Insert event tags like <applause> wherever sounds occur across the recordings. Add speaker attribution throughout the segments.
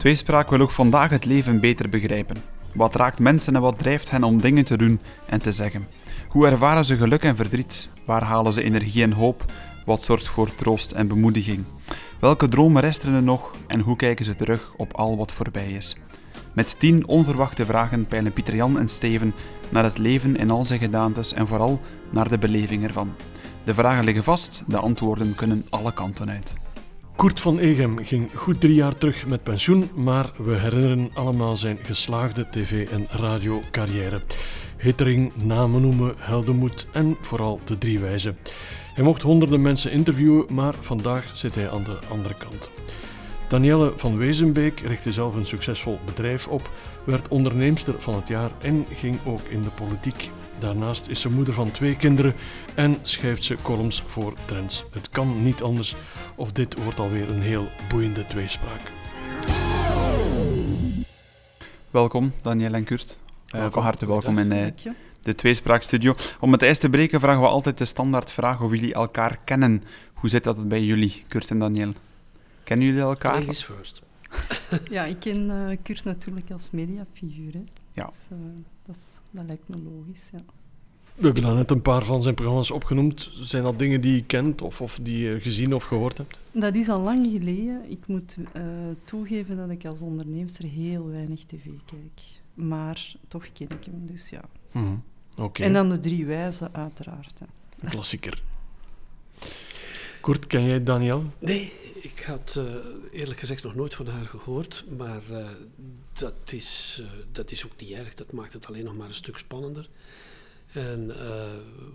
Speaker 1: Tweespraak wil ook vandaag het leven beter begrijpen. Wat raakt mensen en wat drijft hen om dingen te doen en te zeggen? Hoe ervaren ze geluk en verdriet? Waar halen ze energie en hoop? Wat zorgt voor troost en bemoediging? Welke dromen resten er nog en hoe kijken ze terug op al wat voorbij is? Met tien onverwachte vragen peilen Pieter Jan en Steven naar het leven in al zijn gedaantes en vooral naar de beleving ervan. De vragen liggen vast, de antwoorden kunnen alle kanten uit.
Speaker 2: Kurt van Egem ging goed drie jaar terug met pensioen, maar we herinneren allemaal zijn geslaagde tv- en radiocarrière. Hittering, namen noemen, heldenmoed en vooral de drie wijzen. Hij mocht honderden mensen interviewen, maar vandaag zit hij aan de andere kant. Danielle van Wezenbeek richtte zelf een succesvol bedrijf op, werd onderneemster van het jaar en ging ook in de politiek. Daarnaast is ze moeder van twee kinderen en schrijft ze columns voor Trends. Het kan niet anders, of dit wordt alweer een heel boeiende tweespraak.
Speaker 1: Welkom, Danielle en Kurt. Uh, van harte welkom in uh, de Tweespraakstudio. Om het ijs te breken vragen we altijd de standaardvraag of jullie elkaar kennen. Hoe zit dat bij jullie, Kurt en Danielle? Kennen jullie elkaar?
Speaker 3: Ladies first.
Speaker 4: Ja, ik ken eh, Kurt natuurlijk als mediafiguur. Hè.
Speaker 1: Ja.
Speaker 4: Dus, eh, dat, is, dat lijkt me logisch, ja.
Speaker 2: We hebben net een paar van zijn programma's opgenoemd. Zijn dat dingen die je kent of, of die je gezien of gehoord hebt?
Speaker 4: Dat is al lang geleden. Ik moet eh, toegeven dat ik als onderneemster heel weinig tv kijk. Maar toch ken ik hem, dus ja.
Speaker 2: Mhm. Oké,
Speaker 4: En dan de drie wijzen, uiteraard. Hè.
Speaker 2: een klassieker. Kurt, ken jij Daniel?
Speaker 3: Nee, ik had eh, eerlijk gezegd nog nooit van haar gehoord. Maar eh, dat, is, eh, dat is ook niet erg. Dat maakt het alleen nog maar een stuk spannender. En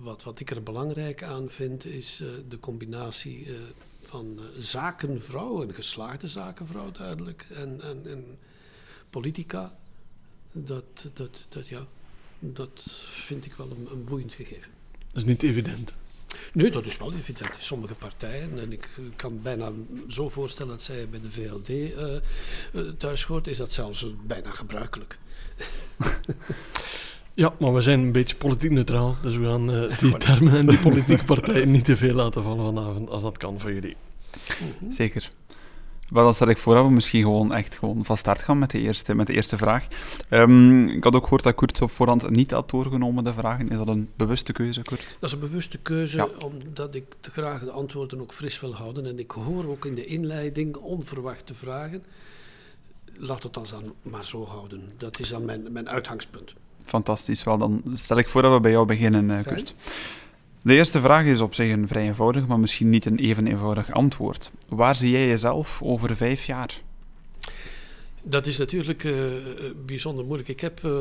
Speaker 3: wat, wat ik er belangrijk aan vind, is de combinatie van zakenvrouw, een geslaagde zakenvrouw duidelijk, en, en, en politica. Dat, dat, dat, ja, dat vind ik wel een, een boeiend gegeven.
Speaker 2: Dat is niet evident.
Speaker 3: Nee, dat is wel evident. In sommige partijen, en ik kan bijna zo voorstellen dat zij bij de VLD eh, eh, thuis hoort, is dat zelfs eh, bijna gebruikelijk. <laughs>
Speaker 2: Ja, maar we zijn een beetje politiek neutraal, dus we gaan eh, die termen en die politieke partijen niet te veel laten vallen vanavond, als dat kan voor jullie.
Speaker 1: Zeker. Wel, dan stel ik voor dat we misschien gewoon echt gewoon van start gaan met de eerste, met de eerste vraag. Ehm, ik had ook gehoord dat Kurt op voorhand niet had doorgenomen, de vragen. Is dat een bewuste keuze, Kurt?
Speaker 3: Dat is een bewuste keuze,
Speaker 1: Ja.
Speaker 3: omdat ik te graag de antwoorden ook fris wil houden. En ik hoor ook in de inleiding onverwachte vragen. Laat het dan, dan maar zo houden. Dat is dan mijn, mijn uitgangspunt.
Speaker 1: Fantastisch. Wel, dan stel ik voor dat we bij jou beginnen, eh,
Speaker 3: Fijn.
Speaker 1: Kurt. De eerste vraag is op zich een vrij eenvoudig, maar misschien niet een even eenvoudig antwoord. Waar zie jij jezelf over vijf jaar?
Speaker 3: Dat is natuurlijk eh, bijzonder moeilijk. Ik heb eh,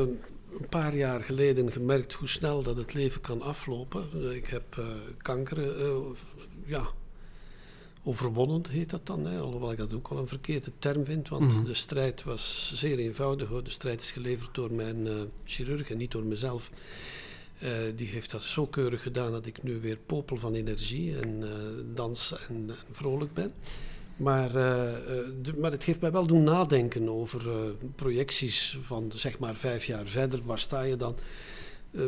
Speaker 3: een paar jaar geleden gemerkt hoe snel dat het leven kan aflopen. Ik heb eh, kanker eh, ja, overwonnen, heet dat dan. Hè? Alhoewel ik dat ook wel een verkeerde term vind, want
Speaker 2: Mhm.
Speaker 3: de strijd was zeer eenvoudig. Hoor. De strijd is geleverd door mijn eh, chirurg en niet door mezelf. Eh, die heeft dat zo keurig gedaan dat ik nu weer popel van energie en eh, dans en, vrolijk ben. Maar, eh, maar het heeft mij wel doen nadenken over projecties van zeg maar vijf jaar verder. Waar sta je dan? Eh,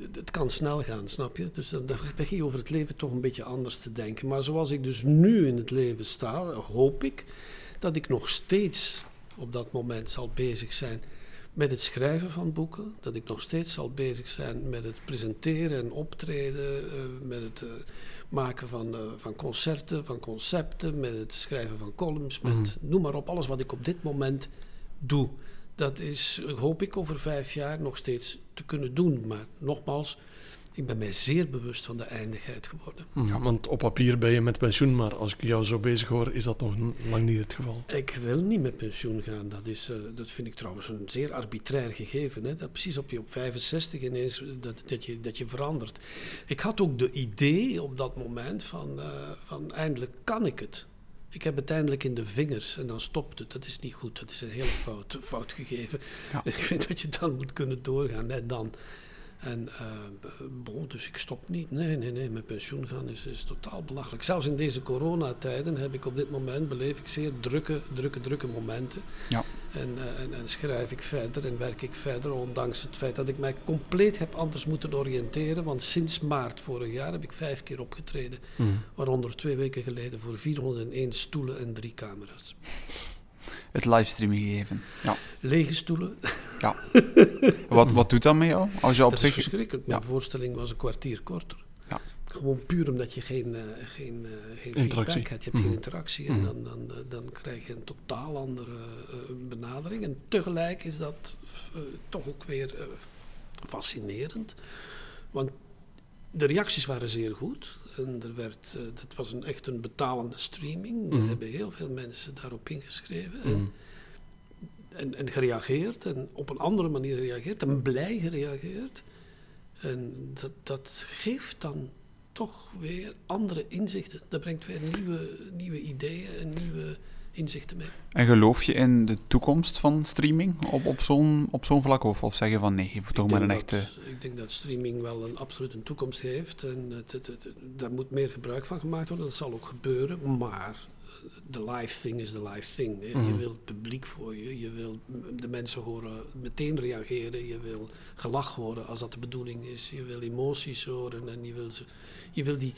Speaker 3: het- het kan snel gaan, snap je? Dus dan, dan begin je over het leven toch een beetje anders te denken. Maar zoals ik dus nu in het leven sta, hoop ik dat ik nog steeds op dat moment zal bezig zijn met het schrijven van boeken. Dat ik nog steeds zal bezig zijn met het presenteren en optreden, eh, met het eh, maken van, eh, van concerten, van concepten, met het schrijven van columns, met
Speaker 2: Mhm.
Speaker 3: noem maar op, alles wat ik op dit moment doe. Dat is, hoop ik, over vijf jaar nog steeds te kunnen doen. Maar nogmaals, ik ben mij zeer bewust van de eindigheid geworden.
Speaker 2: Ja, want op papier ben je met pensioen, maar als ik jou zo bezig hoor, is dat nog lang niet het geval.
Speaker 3: Ik wil niet met pensioen gaan. Dat, is, eh, dat vind ik trouwens een zeer arbitrair gegeven. Hè? Dat precies op je op 65 ineens eh, dat, dat, je, dat je verandert. Ik had ook de idee op dat moment van, eh, van eindelijk kan ik het. Ik heb het eindelijk in de vingers en dan stopt het. Dat is niet goed. Dat is een hele fout, fout gegeven.
Speaker 1: Ja. <laughs>
Speaker 3: Ik vind dat je dan moet kunnen doorgaan. Net dan. En eh, bon, dus ik stop niet. Nee, nee, nee. Met pensioen gaan is, is totaal belachelijk. Zelfs in deze coronatijden heb ik op dit moment, beleef ik zeer drukke, drukke, drukke momenten.
Speaker 1: Ja.
Speaker 3: En, eh, en, en schrijf ik verder en werk ik verder, ondanks het feit dat ik mij compleet heb anders moeten oriënteren. Want sinds maart vorig jaar heb ik vijf keer opgetreden.
Speaker 2: Mhm.
Speaker 3: Waaronder twee weken geleden voor 401 stoelen en drie camera's.
Speaker 1: Het livestreamen gegeven. Ja.
Speaker 3: Lege stoelen.
Speaker 1: Ja. <laughs> wat, wat doet dat met jou? Als je op
Speaker 3: dat
Speaker 1: zich...
Speaker 3: is verschrikkelijk. Mijn voorstelling was een kwartier korter.
Speaker 1: Ja.
Speaker 3: Gewoon puur omdat je geen, uh, geen, uh, geen
Speaker 2: interactie.
Speaker 3: hebt. Je hebt
Speaker 2: Mhm.
Speaker 3: geen interactie en dan, dan, uh, dan krijg je een totaal andere benadering. En tegelijk is dat uh, toch ook weer uh, fascinerend. Want de reacties waren zeer goed. En er werd, uh, dat was een, echt een betalende streaming.
Speaker 2: Mhm.
Speaker 3: Er hebben heel veel mensen daarop ingeschreven.
Speaker 2: Mhm.
Speaker 3: En, en, en gereageerd. En op een andere manier gereageerd. En blij gereageerd. En dat, dat geeft dan toch weer andere inzichten. Dat brengt weer nieuwe, nieuwe ideeën en nieuwe inzichten mee.
Speaker 1: En geloof je in de toekomst van streaming op, op zo'n op zo'n vlak? Of, of zeg je van nee, je moet toch maar een
Speaker 3: dat,
Speaker 1: echte...
Speaker 3: Ik denk dat streaming wel een absoluut een toekomst heeft. En het, het, het, daar moet meer gebruik van gemaakt worden. Dat zal ook gebeuren. Maar de live thing is de live thing. Hè.
Speaker 2: Mhm.
Speaker 3: Je wil het publiek voor je. Je wil de mensen horen meteen reageren. Je wil gelach horen als dat de bedoeling is. Je wil emoties horen en je wil, ze, je wil die...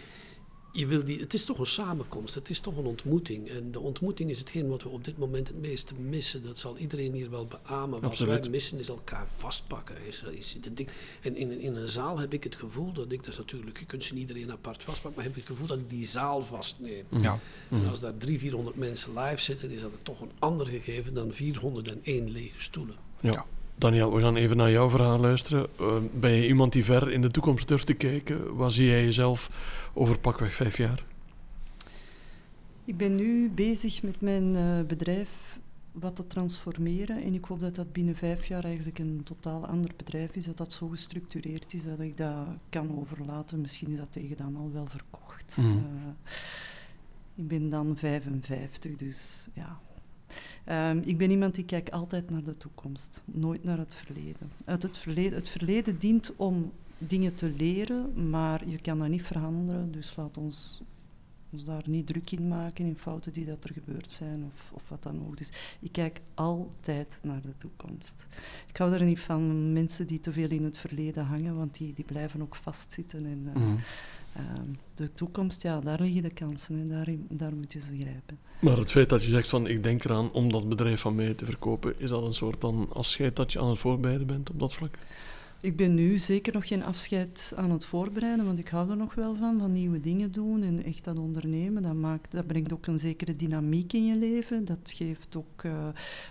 Speaker 3: Je wil die, het is toch een samenkomst, het is toch een ontmoeting. En de ontmoeting is hetgeen wat we op dit moment het meeste missen. Dat zal iedereen hier wel beamen. Wat
Speaker 2: Absoluut.
Speaker 3: wij missen is elkaar vastpakken. Is, is de ding. En in, in een zaal heb ik het gevoel dat ik, dat is natuurlijk, je kunt ze niet iedereen apart vastpakken, maar heb ik het gevoel dat ik die zaal vastneem.
Speaker 1: Ja.
Speaker 3: En als daar 300, 400 mensen live zitten, is dat toch een ander gegeven dan 401 lege stoelen.
Speaker 2: Ja.
Speaker 1: Ja.
Speaker 2: Daniel, we gaan even naar jouw verhaal luisteren. Uh, ben je iemand die ver in de toekomst durft te kijken? Waar zie jij jezelf over pakweg vijf jaar?
Speaker 4: Ik ben nu bezig met mijn uh, bedrijf wat te transformeren en ik hoop dat dat binnen vijf jaar eigenlijk een totaal ander bedrijf is, dat dat zo gestructureerd is dat ik dat kan overlaten. Misschien is dat tegen dan al wel verkocht.
Speaker 2: Mhm.
Speaker 4: Uh, ik ben dan 55, dus ja, Um, ik ben iemand die kijkt altijd naar de toekomst, nooit naar het verleden. Het verleden. Het verleden dient om dingen te leren, maar je kan dat niet veranderen. Dus laat ons, ons daar niet druk in maken in fouten die dat er gebeurd zijn of, of wat dan ook. Dus ik kijk altijd naar de toekomst. Ik hou er niet van mensen die te veel in het verleden hangen, want die, die blijven ook vastzitten. En, mm. Uh, de toekomst, ja, daar liggen de kansen en daar, daar moet je ze grijpen.
Speaker 2: Maar het feit dat je zegt van ik denk eraan om dat bedrijf van mij te verkopen, is dat een soort dan afscheid dat je aan het voorbereiden bent op dat vlak?
Speaker 4: Ik ben nu zeker nog geen afscheid aan het voorbereiden, want ik hou er nog wel van, van nieuwe dingen doen en echt dat ondernemen. Dat, maakt, dat brengt ook een zekere dynamiek in je leven. Dat geeft ook, uh,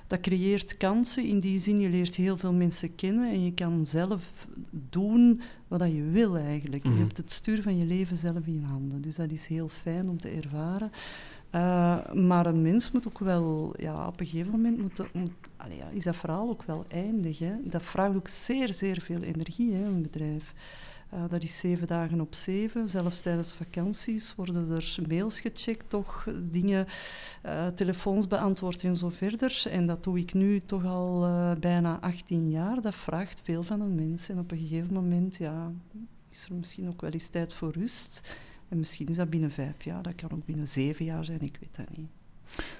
Speaker 4: dat creëert kansen. In die zin, je leert heel veel mensen kennen en je kan zelf doen wat dat je wil eigenlijk. Je hebt het stuur van je leven zelf in handen. Dus dat is heel fijn om te ervaren. Uh, maar een mens moet ook wel, ja, op een gegeven moment moet, moet allee, ja, is dat verhaal ook wel eindig. Hè? Dat vraagt ook zeer, zeer veel energie, hè, een bedrijf. Uh, dat is zeven dagen op zeven. Zelfs tijdens vakanties worden er mails gecheckt, toch dingen, uh, telefoons beantwoord en zo verder. En dat doe ik nu toch al uh, bijna 18 jaar. Dat vraagt veel van een mens. En op een gegeven moment ja, is er misschien ook wel eens tijd voor rust. En misschien is dat binnen vijf jaar, dat kan ook binnen zeven jaar zijn, ik weet dat niet.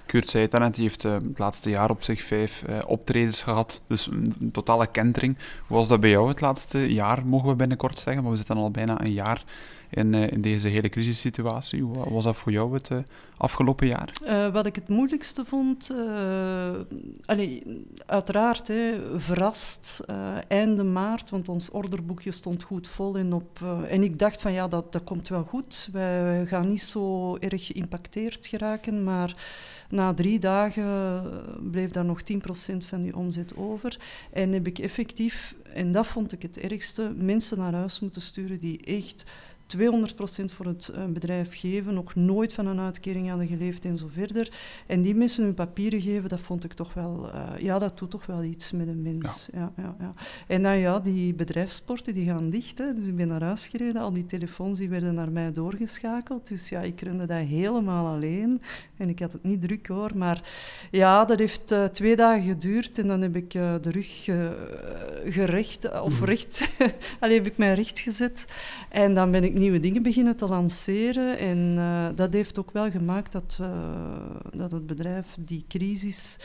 Speaker 1: Kurt zei het daarnet, die heeft uh, het laatste jaar op zich vijf uh, optredens gehad, dus een, totale kentering. Hoe was dat bij jou het laatste jaar, mogen we binnenkort zeggen, maar we zitten al bijna een jaar in, uh, in deze hele crisissituatie. Hoe was dat voor jou het afgelopen jaar?
Speaker 4: Uh, wat ik het moeilijkste vond, uiteraard, hè, verrast, einde maart, want ons orderboekje stond goed vol. En, op, en ik dacht van ja, dat, dat komt wel goed. Wij gaan niet zo erg geïmpacteerd geraken, maar na drie dagen bleef daar nog 10% van die omzet over. En heb ik effectief, en dat vond ik het ergste, mensen naar huis moeten sturen die echt 200% voor het uh, bedrijf geven, nog nooit van een uitkering hadden geleefd en zo verder. En die mensen hun papieren geven, dat vond ik toch wel, uh, ja, dat doet toch wel iets met een mens. Ja. Ja, ja, ja. En nou ja, die bedrijfsporten die gaan dicht, hè, dus ik ben naar huis gereden, al die telefoons die werden naar mij doorgeschakeld, dus ja, ik runde dat helemaal alleen en ik had het niet druk hoor, maar ja, dat heeft uh, twee dagen geduurd en dan heb ik de rug gerecht, of recht, <laughs> alleen heb ik mij recht gezet en dan ben ik nieuwe dingen beginnen te lanceren. En uh, dat heeft ook wel gemaakt dat, uh, dat het bedrijf die crisis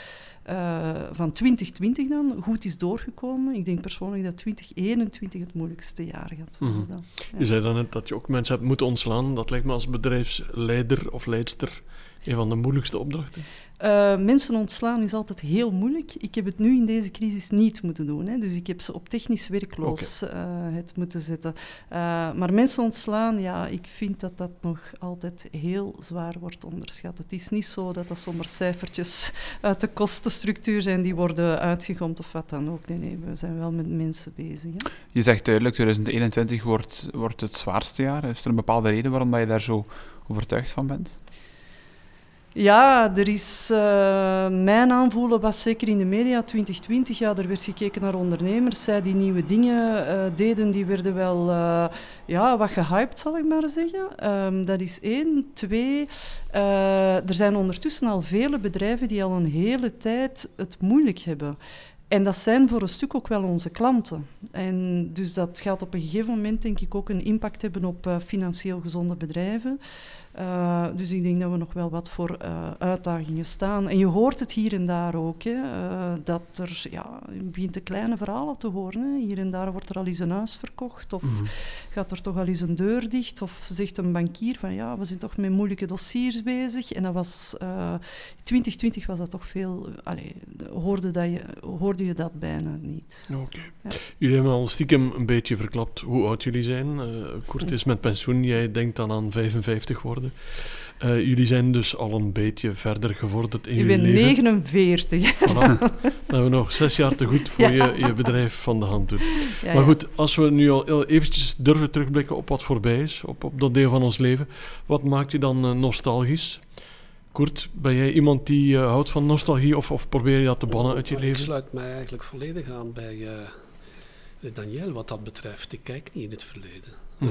Speaker 4: uh, van 2020 dan goed is doorgekomen. Ik denk persoonlijk dat 2021 het moeilijkste jaar gaat worden.
Speaker 2: Ja. Je zei dan net dat je ook mensen hebt moeten ontslaan. Dat lijkt me als bedrijfsleider of leidster Een van de moeilijkste opdrachten?
Speaker 4: Uh, mensen ontslaan is altijd heel moeilijk. Ik heb het nu in deze crisis niet moeten doen. Hè. Dus ik heb ze op technisch werkloos okay. uh, het moeten zetten. Uh, maar mensen ontslaan, ja, ik vind dat dat nog altijd heel zwaar wordt onderschat. Het is niet zo dat dat zomaar cijfertjes uit de kostenstructuur zijn die worden uitgegomd of wat dan ook. Nee, nee, we zijn wel met mensen bezig. Hè.
Speaker 1: Je zegt duidelijk, 2021 wordt, wordt het zwaarste jaar. Is er een bepaalde reden waarom je daar zo overtuigd van bent?
Speaker 4: Ja, er is, uh, mijn aanvoelen was zeker in de media 2020, ja, er werd gekeken naar ondernemers. Zij die nieuwe dingen uh, deden, die werden wel uh, ja, wat gehyped, zal ik maar zeggen. Um, dat is één. Twee, er zijn ondertussen al vele bedrijven die al een hele tijd het moeilijk hebben. En dat zijn voor een stuk ook wel onze klanten. En dus dat gaat op een gegeven moment, denk ik, ook een impact hebben op financieel gezonde bedrijven. Uh, dus ik denk dat we nog wel wat voor uh, uitdagingen staan. En je hoort het hier en daar ook, hè, uh, dat er, ja, je begint de kleine verhalen te horen. Hè. Hier en daar wordt er al eens een huis verkocht, of mm-hmm. gaat er toch al eens een deur dicht, of zegt een bankier van ja, we zijn toch met moeilijke dossiers bezig. En dat was, 2020 was dat toch veel, allez, hoorde, dat je, hoorde je dat bijna niet.
Speaker 2: Okay. Ja. Jullie hebben al stiekem een beetje verklapt hoe oud jullie zijn. Kort is met pensioen, jij denkt dan aan 55 worden. Uh, jullie zijn dus al een beetje verder gevorderd in jullie leven.
Speaker 4: Ik ben 49.
Speaker 2: Voilà. Dan hebben we nog zes jaar te goed <laughs> voor ja. je je bedrijf van de hand doet. Ja, maar goed, als we nu al eventjes durven terugblikken op wat voorbij is, op, op dat deel van ons leven, wat maakt je dan uh, nostalgisch? Koert, ben jij iemand die uh, houdt van nostalgie of, of probeer je dat te bannen uit je leven?
Speaker 3: Ik sluit mij eigenlijk volledig aan bij Daniel wat dat betreft. Ik kijk niet in het verleden. Uh,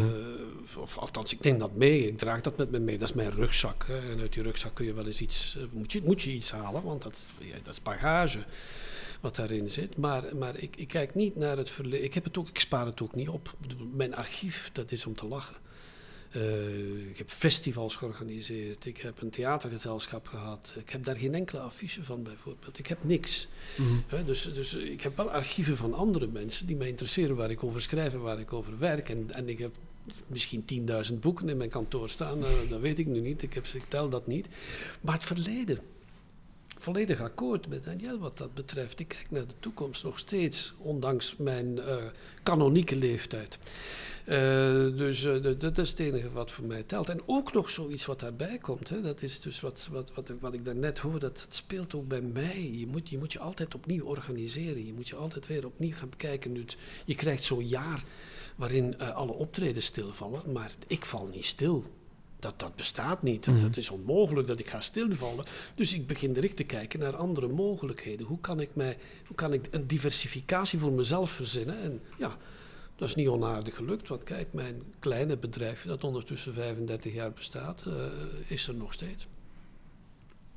Speaker 3: of althans, ik neem dat mee, ik draag dat met me mee. Dat is mijn rugzak. Hè. En uit die rugzak kun je wel eens iets, uh, moet, je, moet je iets halen, want dat, ja, dat is bagage wat daarin zit. Maar, maar ik, ik kijk niet naar het verleden. Ik, heb het ook, ik spaar het ook niet op. Mijn archief, dat is om te lachen. Uh, ik heb festivals georganiseerd, ik heb een theatergezelschap gehad. Ik heb daar geen enkele affiche van bijvoorbeeld. Ik heb niks. Mm -hmm. dus, dus ik heb wel archieven van andere mensen die mij interesseren waar ik over schrijf en waar ik over werk. En, en ik heb misschien 10.000 boeken in mijn kantoor staan, uh, dat weet ik nu niet, ik, heb, ik tel dat niet. Maar het verleden, volledig akkoord met Daniel wat dat betreft. Ik kijk naar de toekomst nog steeds, ondanks mijn uh, kanonieke leeftijd. Uh, dus uh, dat is het enige wat voor mij telt. En ook nog zoiets wat daarbij komt. Hè, dat is dus wat, wat, wat, wat ik daarnet hoor, dat speelt ook bij mij. Je moet, je moet je altijd opnieuw organiseren. Je moet je altijd weer opnieuw gaan bekijken. Nu, je krijgt zo'n jaar waarin uh, alle optredens stilvallen, maar ik val niet stil. Dat, dat bestaat niet. Mm -hmm. Dat is onmogelijk dat ik ga stilvallen. Dus ik begin direct te kijken naar andere mogelijkheden. Hoe kan ik, mij, hoe kan ik een diversificatie voor mezelf verzinnen? En ja, dat is niet onaardig gelukt, want kijk, mijn kleine bedrijfje, dat ondertussen 35 jaar bestaat, uh, is er nog steeds.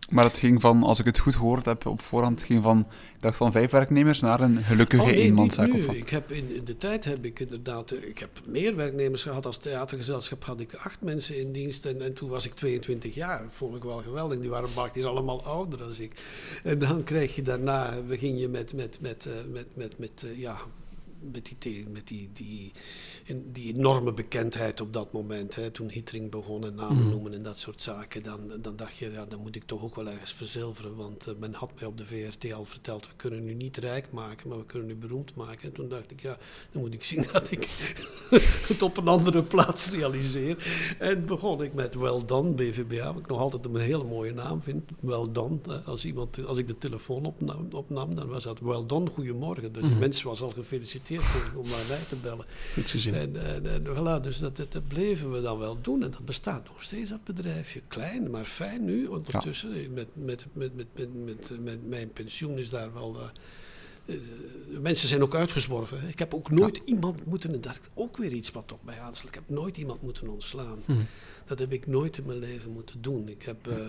Speaker 1: Maar het ging van, als ik het goed gehoord heb op voorhand, ging van, ik dacht van vijf werknemers naar een gelukkige
Speaker 3: oh, nee,
Speaker 1: eenmanszaak.
Speaker 3: Of ik heb in, in, de tijd heb ik inderdaad, ik heb meer werknemers gehad als theatergezelschap, had ik acht mensen in dienst en, en toen was ik 22 jaar. Dat vond ik wel geweldig. Die waren praktisch allemaal ouder dan ik. En dan krijg je daarna, begin je met, met, met, met, met, met, met uh, ja, met die, met die, die, die enorme bekendheid op dat moment. Hè, toen Hittering begon en namen noemen en dat soort zaken, dan, dan dacht je, ja, dan moet ik toch ook wel ergens verzilveren. Want uh, men had mij op de VRT al verteld, we kunnen u niet rijk maken, maar we kunnen u beroemd maken. En toen dacht ik, ja, dan moet ik zien <laughs> dat ik het op een andere plaats realiseer. En begon ik met Well Done BVBA, wat ik nog altijd een hele mooie naam vind. Well Done. Als, iemand, als ik de telefoon opnam, opnam dan was dat Well Done, goedemorgen. Dus mm. de mens was al gefeliciteerd om naar mij te bellen.
Speaker 2: Goed gezien.
Speaker 3: En, en, en voilà, dus dat, dat, bleven we dan wel doen. En dat bestaat nog steeds, dat bedrijfje. Klein, maar fijn nu. Ondertussen, ja. met, met, met, met, met, met, met, mijn pensioen is daar wel... Uh, uh, mensen zijn ook uitgezworven. Ik heb ook nooit ja. iemand moeten... En dat ook weer iets wat op mij aanslaat. Ik heb nooit iemand moeten ontslaan. Mm. Dat heb ik nooit in mijn leven moeten doen. Ik heb... Uh,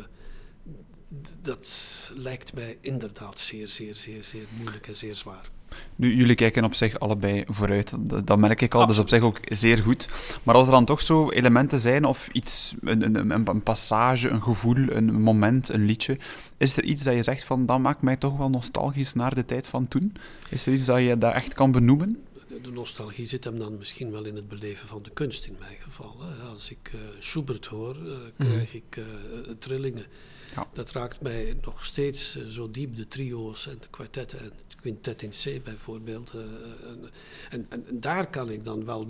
Speaker 3: dat lijkt mij inderdaad zeer, zeer, zeer, zeer moeilijk en zeer zwaar.
Speaker 1: Nu, jullie kijken op zich allebei vooruit. Dat, dat merk ik al, dat is op zich ook zeer goed. Maar als er dan toch zo elementen zijn, of iets, een, een, een, passage, een gevoel, een moment, een liedje, is er iets dat je zegt van, dat maakt mij toch wel nostalgisch naar de tijd van toen? Is er iets dat je dat echt kan benoemen?
Speaker 3: de, nostalgie zit hem dan misschien wel in het beleven van de kunst in mijn geval. Als ik uh, Schubert hoor, uh, krijg ik uh, trillingen. Ja. Dat raakt mij nog steeds zo diep, de trio's en de kwartetten en het quintet in C bijvoorbeeld. En, en, en, daar kan ik dan wel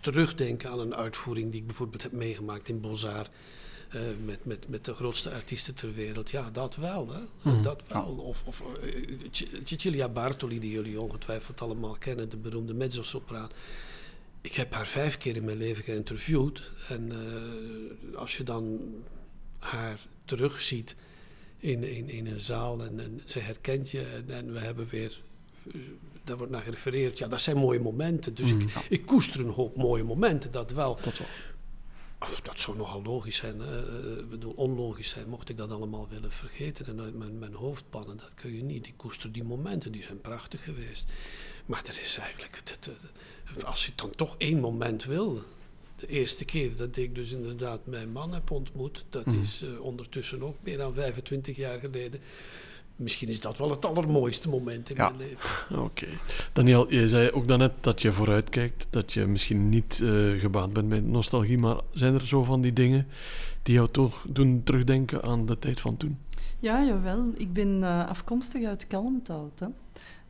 Speaker 3: terugdenken aan een uitvoering die ik bijvoorbeeld heb meegemaakt in Bozar. Uh, met, met, met de grootste artiesten ter wereld. Ja, dat wel. Hè? Mm. Dat wel. Of, of Cecilia Bartoli, die jullie ongetwijfeld allemaal kennen, de beroemde mezzosopraan. Ik heb haar vijf keer in mijn leven geïnterviewd. En uh, als je dan haar terugziet in, in, in een zaal en, en ze herkent je en, en we hebben weer daar wordt naar gerefereerd. Ja, dat zijn mooie momenten. Dus mm. ik, ik koester een hoop mooie momenten, dat wel.
Speaker 2: Dat wel.
Speaker 3: Dat zou nogal logisch zijn. Uh, ik bedoel, onlogisch zijn, mocht ik dat allemaal willen vergeten en uit mijn, mijn hoofd pannen. Dat kun je niet. Ik koester die momenten, die zijn prachtig geweest. Maar er is eigenlijk, als je dan toch één moment wil. De eerste keer dat ik dus inderdaad mijn man heb ontmoet, dat mm. is uh, ondertussen ook meer dan 25 jaar geleden misschien is dat wel het allermooiste moment in mijn leven. <laughs>
Speaker 2: Oké. Daniel, je zei ook daarnet dat je vooruitkijkt, dat je misschien niet uh, gebaat bent bij nostalgie, maar zijn er zo van die dingen die jou toch doen terugdenken aan de tijd van toen?
Speaker 4: Ja, jawel. Ik ben uh, afkomstig uit Kalmthout. Hè.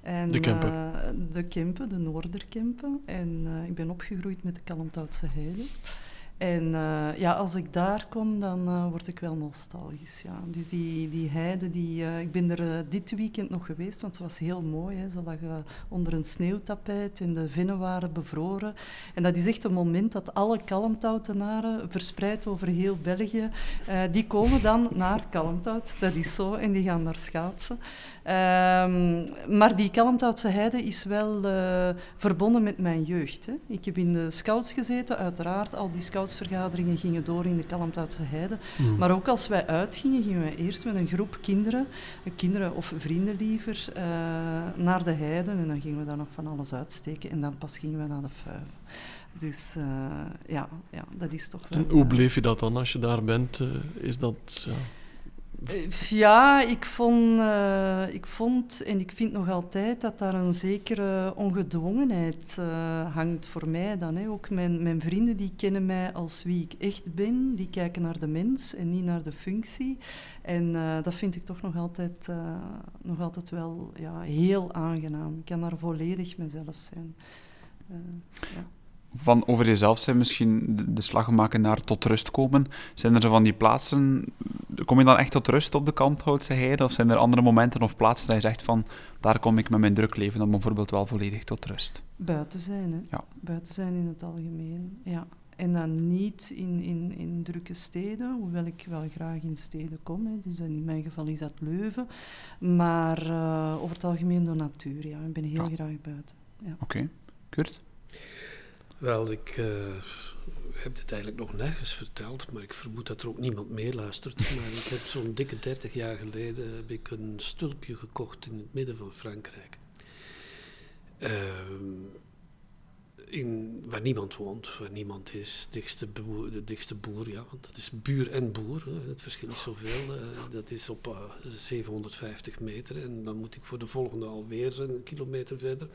Speaker 4: En,
Speaker 2: de Kempen?
Speaker 4: Uh, de Kempen, de Noorderkempen. En ik ben opgegroeid met de Kalmthoutse heide. En uh, ja, als ik daar kom, dan word ik wel nostalgisch. Ja. Dus die, die heide, die, ik ben er dit weekend nog geweest, want het was heel mooi. Hè. Ze lag onder een sneeuwtapijt en de vinnen waren bevroren. En dat is echt een moment dat alle kalmtoutenaren, verspreid over heel België, die komen dan naar Kalmthout. Dat is zo, en die gaan daar schaatsen. Um, maar die Kalmthoutse heide is wel verbonden met mijn jeugd. Hè. Ik heb in de scouts gezeten, uiteraard, al die scouts scoutsvergaderingen gingen door in de Kalmthoutse Heide. Mm. Maar ook als wij uitgingen, gingen wij eerst met een groep kinderen, kinderen of vrienden liever, uh, naar de heide. En dan gingen we daar nog van alles uitsteken. En dan pas gingen we naar de fuiven. Dus uh, ja, ja, dat is toch wel...
Speaker 2: En hoe beleef je dat dan als je daar bent? Is dat... Ja
Speaker 4: eh, ja, ik vond, uh, ik vond en ik vind nog altijd dat daar een zekere ongedwongenheid uh, hangt voor mij dan. Hè. Ook mijn, mijn vrienden die kennen mij als wie ik echt ben, die kijken naar de mens en niet naar de functie. En dat vind ik toch nog altijd, nog altijd wel ja, heel aangenaam. Ik kan daar volledig mezelf zijn.
Speaker 1: ja van over jezelf zijn, misschien de slag maken naar tot rust komen. Zijn er zo van die plaatsen, kom je dan echt tot rust op de Kanthoutse heide? Of zijn er andere momenten of plaatsen dat je zegt van, daar kom ik met mijn druk leven dan bijvoorbeeld wel volledig tot rust?
Speaker 4: Buiten zijn, hè.
Speaker 1: Ja.
Speaker 4: Buiten zijn in het algemeen, ja. En dan niet in, in, in drukke steden, hoewel ik wel graag in steden kom. Hè. Dus in mijn geval is dat Leuven. Maar uh, over het algemeen de natuur, ja. Ik ben heel graag buiten. Ja.
Speaker 1: Oké. Okay. Kurt?
Speaker 3: Wel, ik uh, heb dit eigenlijk nog nergens verteld, maar ik vermoed dat er ook niemand meer luistert. <laughs> Maar ik heb zo'n dikke 30 jaar geleden heb ik een stulpje gekocht in het midden van Frankrijk. Uh, in, waar niemand woont, waar niemand is, dichtste boer, de dichtste boer, ja, want dat is buur en boer, het verschil is zoveel. Uh, dat is op 750 meter en dan moet ik voor de volgende alweer een kilometer verder.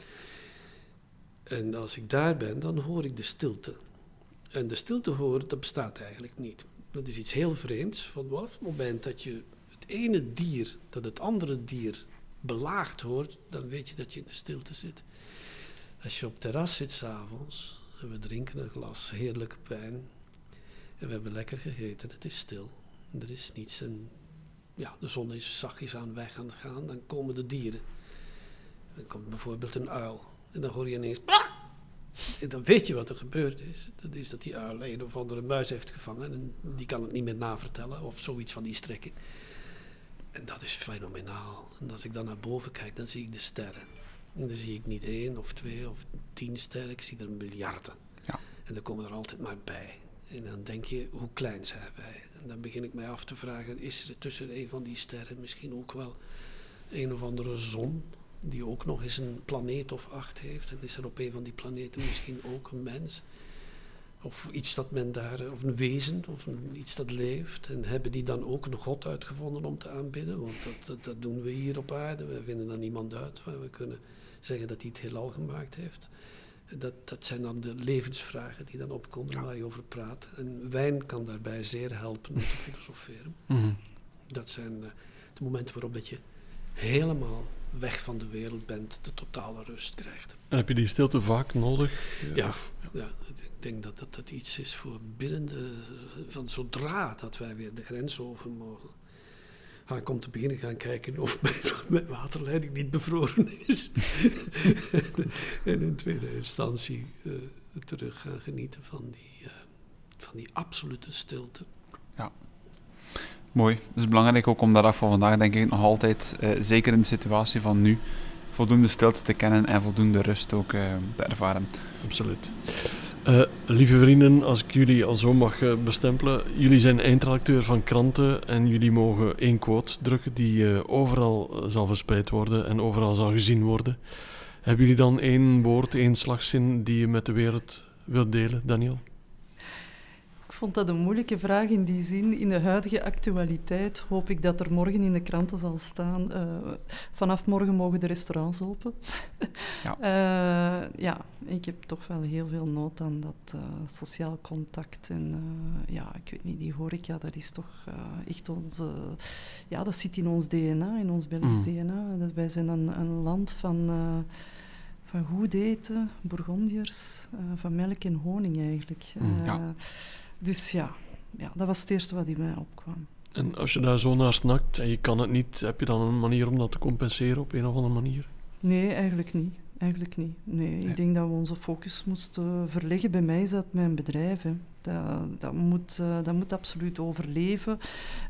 Speaker 3: En als ik daar ben, dan hoor ik de stilte. En de stilte horen, dat bestaat eigenlijk niet. Dat is iets heel vreemds. Vanaf het moment dat je het ene dier, dat het andere dier belaagd hoort, dan weet je dat je in de stilte zit. Als je op het terras zit s'avonds en we drinken een glas heerlijke wijn en we hebben lekker gegeten, het is stil. Er is niets en ja, de zon is zachtjes aan weg aan het gaan, dan komen de dieren. Dan komt bijvoorbeeld een uil en dan hoor je ineens... En dan weet je wat er gebeurd is. Dat is dat die uil een of andere muis heeft gevangen. En die kan het niet meer navertellen. Of zoiets van die strekking. En dat is fenomenaal. En als ik dan naar boven kijk, dan zie ik de sterren. En dan zie ik niet één of twee of tien sterren. Ik zie er miljarden.
Speaker 1: Ja.
Speaker 3: En er komen er altijd maar bij. En dan denk je, hoe klein zijn wij? En dan begin ik mij af te vragen, is er tussen een van die sterren misschien ook wel een of andere zon die ook nog eens een planeet of acht heeft. En is er op een van die planeten misschien ook een mens? Of iets dat men daar, of een wezen, of iets dat leeft. En hebben die dan ook een God uitgevonden om te aanbidden? Want dat, dat, doen we hier op aarde. We vinden dan niemand uit. We kunnen zeggen dat hij het heelal gemaakt heeft. Dat, dat zijn dan de levensvragen die dan opkomen waar je over praat. En wijn kan daarbij zeer helpen om te <laughs> filosoferen.
Speaker 2: Mhm.
Speaker 3: Dat zijn uh, de momenten waarop dat je helemaal weg van de wereld bent, de totale rust krijgt.
Speaker 2: En heb je die stilte vaak nodig?
Speaker 3: Ja, ja, ik denk dat dat, dat iets is voor binnen de, van zodra dat wij weer de grens over mogen. Ga ik om te beginnen gaan kijken of mijn, <laughs> mijn waterleiding niet bevroren is. <laughs> en in tweede instantie uh, terug gaan genieten van die, uh, van die absolute stilte.
Speaker 1: Ja. Mooi. Het is belangrijk ook om daar van vandaag, denk ik, nog altijd, uh, zeker in de situatie van nu, voldoende stilte te kennen en voldoende rust ook uh, te ervaren.
Speaker 2: Absoluut. Uh, lieve vrienden, als ik jullie al zo mag uh, bestempelen, jullie zijn eindredacteur van kranten en jullie mogen één quote drukken die overal zal verspreid worden en overal zal gezien worden. Hebben jullie dan één woord, één slagzin die je met de wereld wilt delen, Daniel?
Speaker 4: Ik vond dat een moeilijke vraag in die zin. In de huidige actualiteit hoop ik dat er morgen in de kranten zal staan. Uh, vanaf morgen mogen de restaurants open. Ja. uh, <laughs> ja, ik heb toch wel heel veel nood aan dat uh, sociaal contact. En ja, ik weet niet, die horeca, dat is toch echt onze. Ja, dat zit in ons DNA, in ons Belgisch mm. DNA. Dat wij zijn een, een land van van goed eten, Bourgondiërs, uh, van melk en honing eigenlijk. Uh, ja. Dus ja, ja, dat was het eerste wat in mij opkwam.
Speaker 2: En als je daar zo naar snakt en je kan het niet, heb je dan een manier om dat te compenseren op een of andere manier?
Speaker 4: Nee, eigenlijk niet. Eigenlijk niet. Nee, nee. ik denk dat we onze focus moesten verleggen. Bij mij is dat mijn bedrijf. Hè. Dat, dat, moet, uh, dat moet absoluut overleven.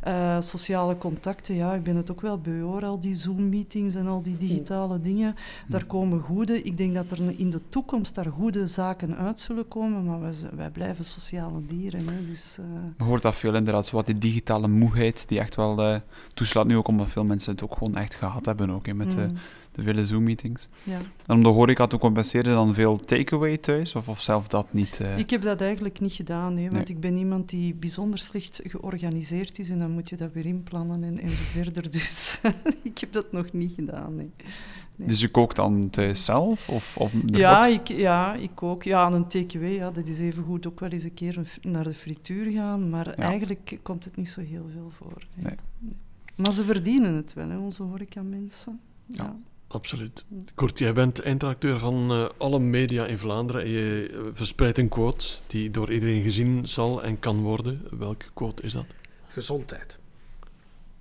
Speaker 4: Uh, sociale contacten, ja, ik ben het ook wel beu hoor, al die Zoom-meetings en al die digitale dingen. Daar komen goede. Ik denk dat er in de toekomst daar goede zaken uit zullen komen, maar wij, wij blijven sociale dieren. Hè, dus, uh...
Speaker 1: Je hoort dat veel inderdaad, zo wat die digitale moeheid die echt wel toeslaat. Nu ook omdat veel mensen het ook gewoon echt gehad hebben ook, hè, met mm de vele Zoom-meetings. Ja. En om de horeca te compenseren, dan veel takeaway thuis? Of, of zelf dat niet? Uh...
Speaker 4: Ik heb dat eigenlijk niet gedaan, hè, want ik ben iemand die bijzonder slecht georganiseerd is en dan moet je dat weer inplannen en, en zo verder. Dus <laughs> ik heb dat nog niet gedaan. Nee.
Speaker 1: Nee. Dus je kookt dan thuis zelf? Of, of
Speaker 4: ja, ik, ja, ik kook. Ja, een takeaway, ja, dat is even goed ook wel eens een keer naar de frituur gaan, maar ja. eigenlijk komt het niet zo heel veel voor. Nee. Nee. Maar ze verdienen het wel, hè, onze horeca-mensen. ja. ja.
Speaker 2: Absoluut. Kort, jij bent eindredacteur van uh, alle media in Vlaanderen en je uh, verspreidt een quote die door iedereen gezien zal en kan worden. Welke quote is dat?
Speaker 3: Gezondheid.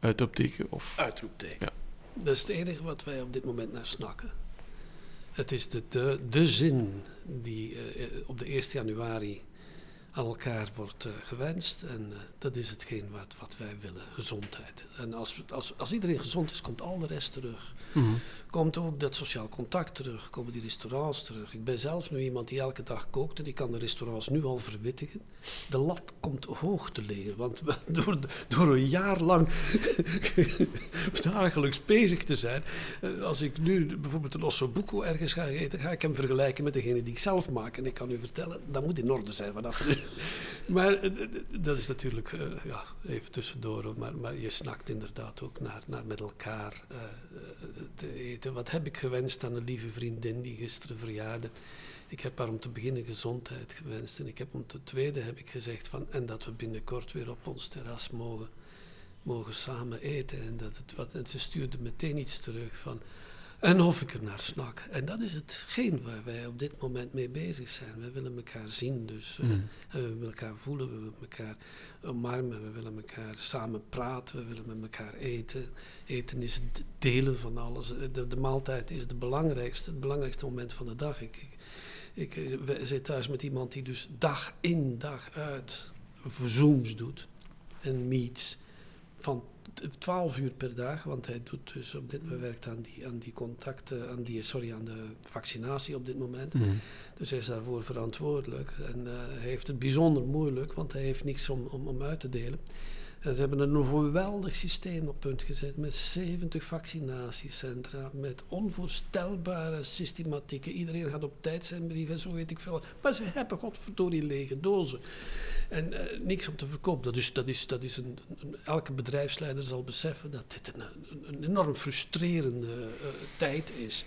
Speaker 2: Uitroepteken of?
Speaker 3: Uitroepteken. Ja. Dat is het enige wat wij op dit moment naar snakken. Het is de, de, de zin die uh, op de 1 januari aan elkaar wordt uh, gewenst. En uh, dat is hetgeen wat, wat wij willen, gezondheid. En als, als, als iedereen gezond is, komt al de rest terug. Mm -hmm. Komt ook dat sociaal contact terug, komen die restaurants terug. Ik ben zelf nu iemand die elke dag kookt en die kan de restaurants nu al verwittigen. De lat komt hoog te liggen, want <laughs> door, door een jaar lang <laughs> dagelijks bezig te zijn. Uh, als ik nu bijvoorbeeld een ossobuco ergens ga eten, ga ik hem vergelijken met degene die ik zelf maak. En ik kan u vertellen, dat moet in orde zijn vanaf nu <laughs> maar eh, dat is natuurlijk uh, ja, even tussendoor. Maar, maar je snakt inderdaad ook naar, naar met elkaar te eten. Wat heb ik gewenst aan een lieve vriendin die gisteren verjaarde? Ik heb haar om te beginnen gezondheid gewenst. En ik heb om te tweede heb ik gezegd van... En dat we binnenkort weer op ons terras mogen, mogen samen eten. En, dat het wat, en ze stuurde meteen iets terug van... En of ik er naar snak. En dat is hetgeen waar wij op dit moment mee bezig zijn. We willen elkaar zien, dus uh, mm. we willen elkaar voelen, we willen elkaar omarmen, we willen elkaar samen praten, we willen met elkaar eten. Eten is het delen van alles. De, de maaltijd is de belangrijkste, het belangrijkste moment van de dag. Ik, ik, ik zit thuis met iemand die dus dag in, dag uit Zooms doet en meets van 12 uur per dag, want hij doet dus op dit moment werkt aan die, aan die contacten, aan die, sorry, aan de vaccinatie op dit moment. Mm. Dus hij is daarvoor verantwoordelijk. En uh, hij heeft het bijzonder moeilijk, want hij heeft niks om, om, om uit te delen. Ze hebben een geweldig systeem op punt gezet met 70 vaccinatiecentra, met onvoorstelbare systematieken. Iedereen gaat op tijd zijn brief en zo weet ik veel. Maar ze hebben godverdorie lege dozen. En uh, niks om te verkopen. Dat is, dat is, dat is een, elke bedrijfsleider zal beseffen dat dit een, een enorm frustrerende uh, tijd is.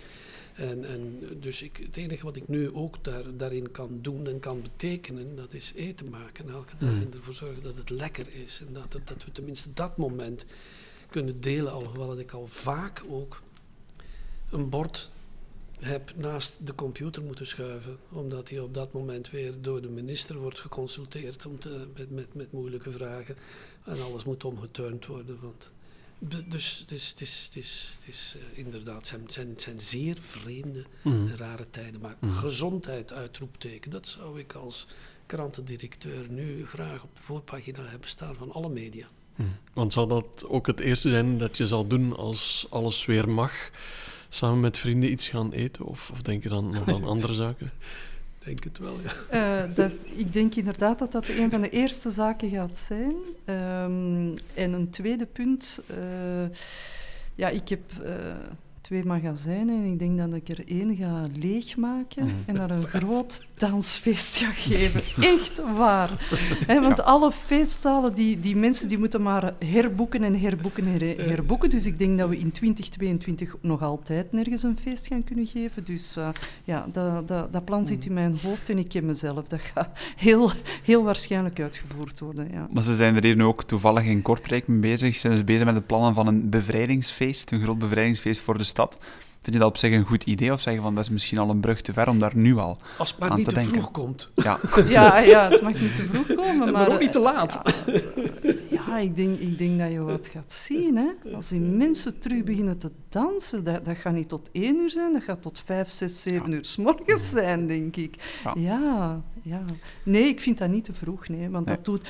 Speaker 3: En, en dus ik, het enige wat ik nu ook daar, daarin kan doen en kan betekenen, dat is eten maken elke dag.
Speaker 2: Mm.
Speaker 3: En ervoor zorgen dat het lekker is. En dat, dat we tenminste dat moment kunnen delen. Alhoewel dat ik al vaak ook een bord heb naast de computer moeten schuiven. Omdat hij op dat moment weer door de minister wordt geconsulteerd om te, met, met, met moeilijke vragen. En alles moet omgeturnd worden. Want dus het is, het is, het is, het is eh, inderdaad, het zijn, zijn, zijn zeer vreemde
Speaker 2: Mhm.
Speaker 3: rare tijden. Maar
Speaker 2: Mhm.
Speaker 3: gezondheid, uitroepteken, dat zou ik als krantendirecteur nu graag op de voorpagina hebben staan van alle media.
Speaker 2: Hm. Want zal dat ook het eerste zijn dat je zal doen als alles weer mag? Samen met vrienden iets gaan eten? Of, of denk je dan nog aan <laughs> andere zaken?
Speaker 3: Denk het wel, ja.
Speaker 4: Eh, dat, ik denk inderdaad dat dat een van de eerste zaken gaat zijn. Ehm, en een tweede punt. eh, ja, ik heb eh, twee magazijnen en ik denk dat ik er één ga leegmaken
Speaker 2: Mhm.
Speaker 4: en daar een groot dansfeest ga geven. <laughs> Echt waar. Hè, want alle feestzalen, die, die mensen die moeten maar herboeken en herboeken en her- herboeken. Dus ik denk dat we in 2022 nog altijd nergens een feest gaan kunnen geven. Dus eh, ja, dat, dat, dat plan zit in mijn hoofd en ik ken mezelf. Dat gaat heel, heel waarschijnlijk uitgevoerd worden. Ja.
Speaker 1: Maar ze zijn er hier nu ook toevallig in Kortrijk mee bezig. Ze zijn dus bezig met de plannen van een bevrijdingsfeest, een groot bevrijdingsfeest voor de stad. Vind je dat op zich een goed idee of zeggen van dat is misschien al een brug te ver om daar nu al
Speaker 3: Als het maar
Speaker 1: Aan
Speaker 3: niet
Speaker 1: te
Speaker 3: vroeg komt.
Speaker 1: Ja, <laughs>
Speaker 4: Ja, ja, het mag niet te vroeg komen. Maar,
Speaker 3: Maar, ook niet te laat.
Speaker 4: Ja, ja, ik, denk, ik denk dat je wat gaat zien. Hè. Als die mensen terug beginnen te dansen, dat, dat gaat niet tot één uur zijn, dat gaat tot vijf, zes, zeven uur s morgens zijn, denk ik.
Speaker 1: Ja.
Speaker 4: Ja. ja, Nee, ik vind dat niet te vroeg, nee. Want
Speaker 1: Nee.
Speaker 4: dat doet...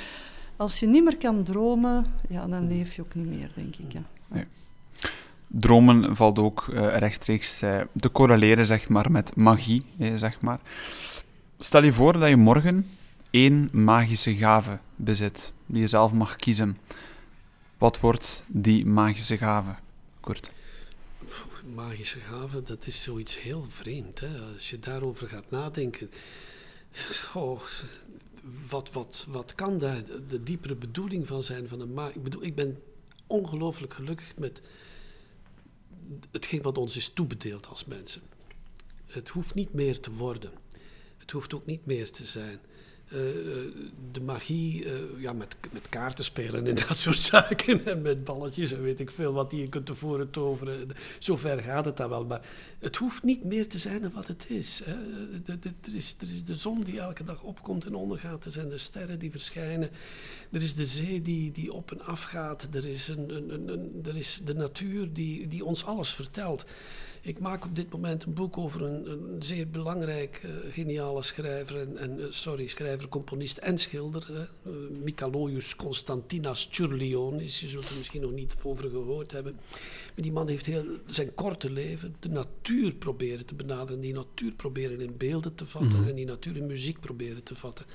Speaker 4: Als je niet meer kan dromen, ja, dan leef je ook niet meer, denk ik. Ja.
Speaker 1: Dromen valt ook eh, rechtstreeks eh, te correleren zeg maar, met magie. eh, zeg maar. Stel je voor dat je morgen één magische gave bezit, die je zelf mag kiezen. Wat wordt die magische gave? Kort.
Speaker 3: Magische gave, dat is zoiets heel vreemd. Hè? Als je daarover gaat nadenken. <laughs> Oh, wat, wat, wat kan daar de, diepere bedoeling van zijn van een Ik bedoel, ik ben ongelooflijk gelukkig met hetgeen wat ons is toebedeeld als mensen. Het hoeft niet meer te worden. Het hoeft ook niet meer te zijn. Eh, eh, de magie, eh, ja, met, met kaarten spelen en <laughs> dat soort zaken. En met balletjes en weet ik veel wat die je kunt tevoren toveren. Zover gaat het dan wel. Maar het hoeft niet meer te zijn dan wat het is. Hè. Er is, er is de zon die elke dag opkomt en ondergaat. Er zijn de sterren die verschijnen. Er is de zee die, die op en af gaat. Er is, een, een, een- er is de natuur die, die ons alles vertelt. Ik maak op dit moment een boek over een, een zeer belangrijk, eh, geniale schrijver, en, en, eh, sorry, schrijver, componist en schilder, hè, eh, Mikalojus Constantinas Tsurlionis. Je zult er misschien nog niet over gehoord hebben. Maar die man heeft heel zijn korte leven de natuur proberen te benaderen, die natuur proberen in beelden te vatten en die natuur in muziek proberen te vatten.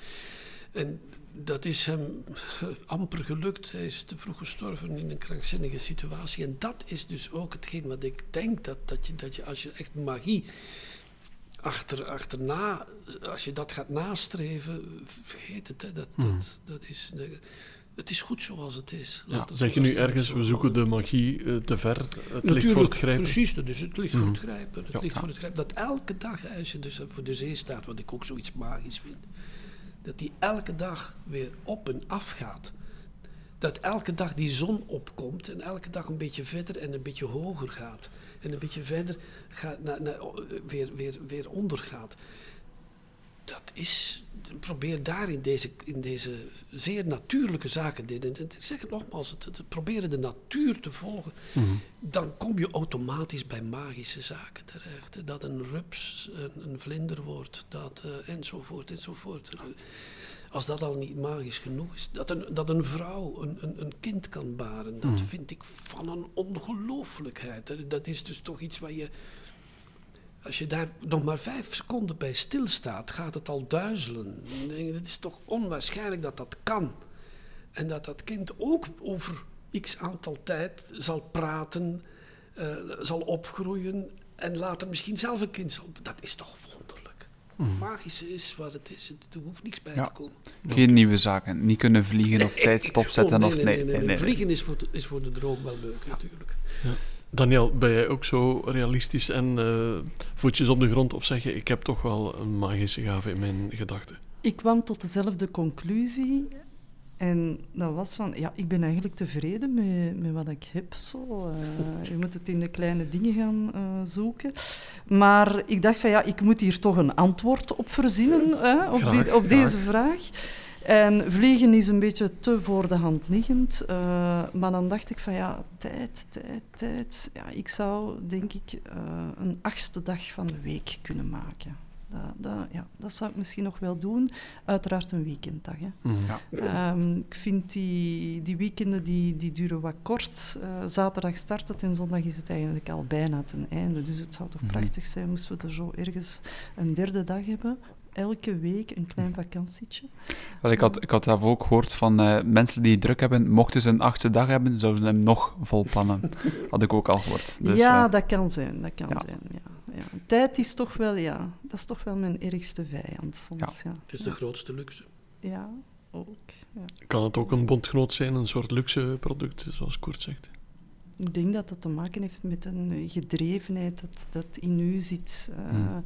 Speaker 3: En dat is hem eh, amper gelukt. Hij is te vroeg gestorven in een krankzinnige situatie. En dat is dus ook hetgeen wat ik denk dat, dat, je, dat je als je echt magie achter, achterna, als je dat gaat nastreven, vergeet het. Hè. Dat, dat, dat is, de- het is goed zoals het is.
Speaker 2: Ja,
Speaker 3: Laat
Speaker 2: zeg je nu ergens, we zoeken de magie eh, te ver, het ligt
Speaker 3: Natuurlijk,
Speaker 2: voor het grijpen?
Speaker 3: Precies, dat is het licht voor het grijpen. Het
Speaker 2: Ja.
Speaker 3: ligt voor het grijpen. Dat elke dag, als je dus voor de zee staat, wat ik ook zoiets magisch vind, dat die elke dag weer op en af gaat. Dat elke dag die zon opkomt en elke dag een beetje verder en een beetje hoger gaat. En een beetje verder gaat, weer, weer, weer ondergaat. Dat is, probeer daar in deze, in deze zeer natuurlijke zaken, dit- en ik zeg het nogmaals, het, het proberen de natuur te volgen,
Speaker 2: Mhm.
Speaker 3: dan kom je automatisch bij magische zaken terecht. Dat een rups een, een vlinder wordt, dat, eh, enzovoort, enzovoort. Als dat al niet magisch genoeg is, dat een, dat een vrouw een, een, een kind kan baren, dat vind ik van een ongelooflijkheid. Dat is dus toch iets waar je, als je daar nog maar vijf seconden bij stilstaat, gaat het al duizelen. Dan denk je, Het is toch onwaarschijnlijk dat dat kan. En dat dat kind ook over x aantal tijd zal praten, eh, zal opgroeien en later misschien zelf een kind zal. Dat is toch wonderlijk. Het magische is wat het is. Het- Er hoeft niks bij
Speaker 1: Ja.
Speaker 3: te komen.
Speaker 1: Geen nieuwe zaken. Niet kunnen vliegen of tijd
Speaker 3: Oh,
Speaker 1: stopzetten.
Speaker 3: nee,
Speaker 1: of,
Speaker 3: nee, nee, nee, nee.
Speaker 1: nee.
Speaker 3: Vliegen is voor, de, is voor de droom wel leuk natuurlijk.
Speaker 2: Daniel, ben jij ook zo realistisch en uh, voetjes op de grond of zeg je ik heb toch wel een magische gave in mijn gedachten?
Speaker 4: Ik kwam tot dezelfde conclusie en dat was van, ja, ik ben eigenlijk tevreden met, met wat ik heb. Zo. Uh, je moet het in de kleine dingen gaan uh, zoeken. Maar ik dacht van, ja, ik moet hier toch een antwoord op verzinnen hè, op,
Speaker 2: graag,
Speaker 4: die, op deze vraag. En vliegen is een beetje te voor de hand liggend. Uh, maar dan dacht ik van, ja, tijd, tijd, tijd. Ja, ik zou, denk ik, een achtste dag van de week kunnen maken. Dat, dat, ja, dat zou ik misschien nog wel doen. Uiteraard een weekenddag. Hè.
Speaker 2: Mhm.
Speaker 1: Ja.
Speaker 4: Um, ik vind die, die weekenden die, die duren wat kort. Uh, zaterdag start het en zondag is het eigenlijk al bijna ten einde. Dus het zou toch
Speaker 1: Mhm.
Speaker 4: prachtig zijn moesten we er zo ergens een derde dag hebben. Elke week een klein vakantietje.
Speaker 1: Wel, ik, had, ik had zelf ook gehoord van eh, mensen die druk hebben, mochten ze een achtste dag hebben, zouden ze hem nog vol plannen. <laughs> had ik ook al gehoord. Dus,
Speaker 4: ja,
Speaker 1: eh,
Speaker 4: dat kan zijn. Dat kan
Speaker 1: ja.
Speaker 4: zijn ja. Ja. Tijd is toch wel, ja, dat is toch wel mijn ergste vijand soms. Ja.
Speaker 3: Het is de grootste luxe.
Speaker 4: Ja, ook. Ja.
Speaker 2: Kan het ook een bondgenoot zijn, een soort luxe product, zoals Koert zegt?
Speaker 4: Ik denk dat dat te maken heeft met een gedrevenheid dat, dat in u zit. Uh,
Speaker 1: Hmm.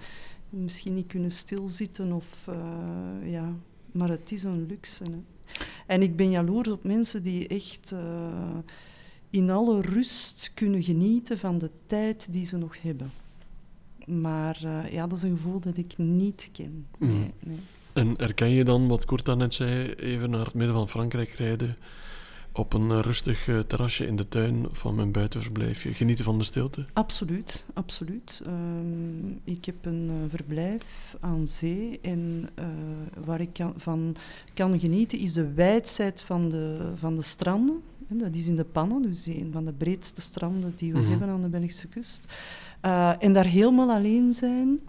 Speaker 4: Misschien niet kunnen stilzitten of uh, ja, maar het is een luxe. Hè. En ik ben jaloers op mensen die echt uh, in alle rust kunnen genieten van de tijd die ze nog hebben. Maar uh, ja, dat is een gevoel dat ik niet ken. Nee,
Speaker 2: Mm.
Speaker 4: nee.
Speaker 2: En herken je dan, wat Koert net zei, even naar het midden van Frankrijk rijden, op een rustig uh, terrasje in de tuin van mijn buitenverblijfje, genieten van de stilte?
Speaker 4: Absoluut, absoluut. Um, ik heb een uh, verblijf aan zee en uh, waar ik kan, van kan genieten is de wijdheid van de, van de stranden. En dat is in de Pannen, dus een van de breedste stranden die we
Speaker 2: Mhm.
Speaker 4: hebben aan de Belgische kust. En daar helemaal alleen zijn,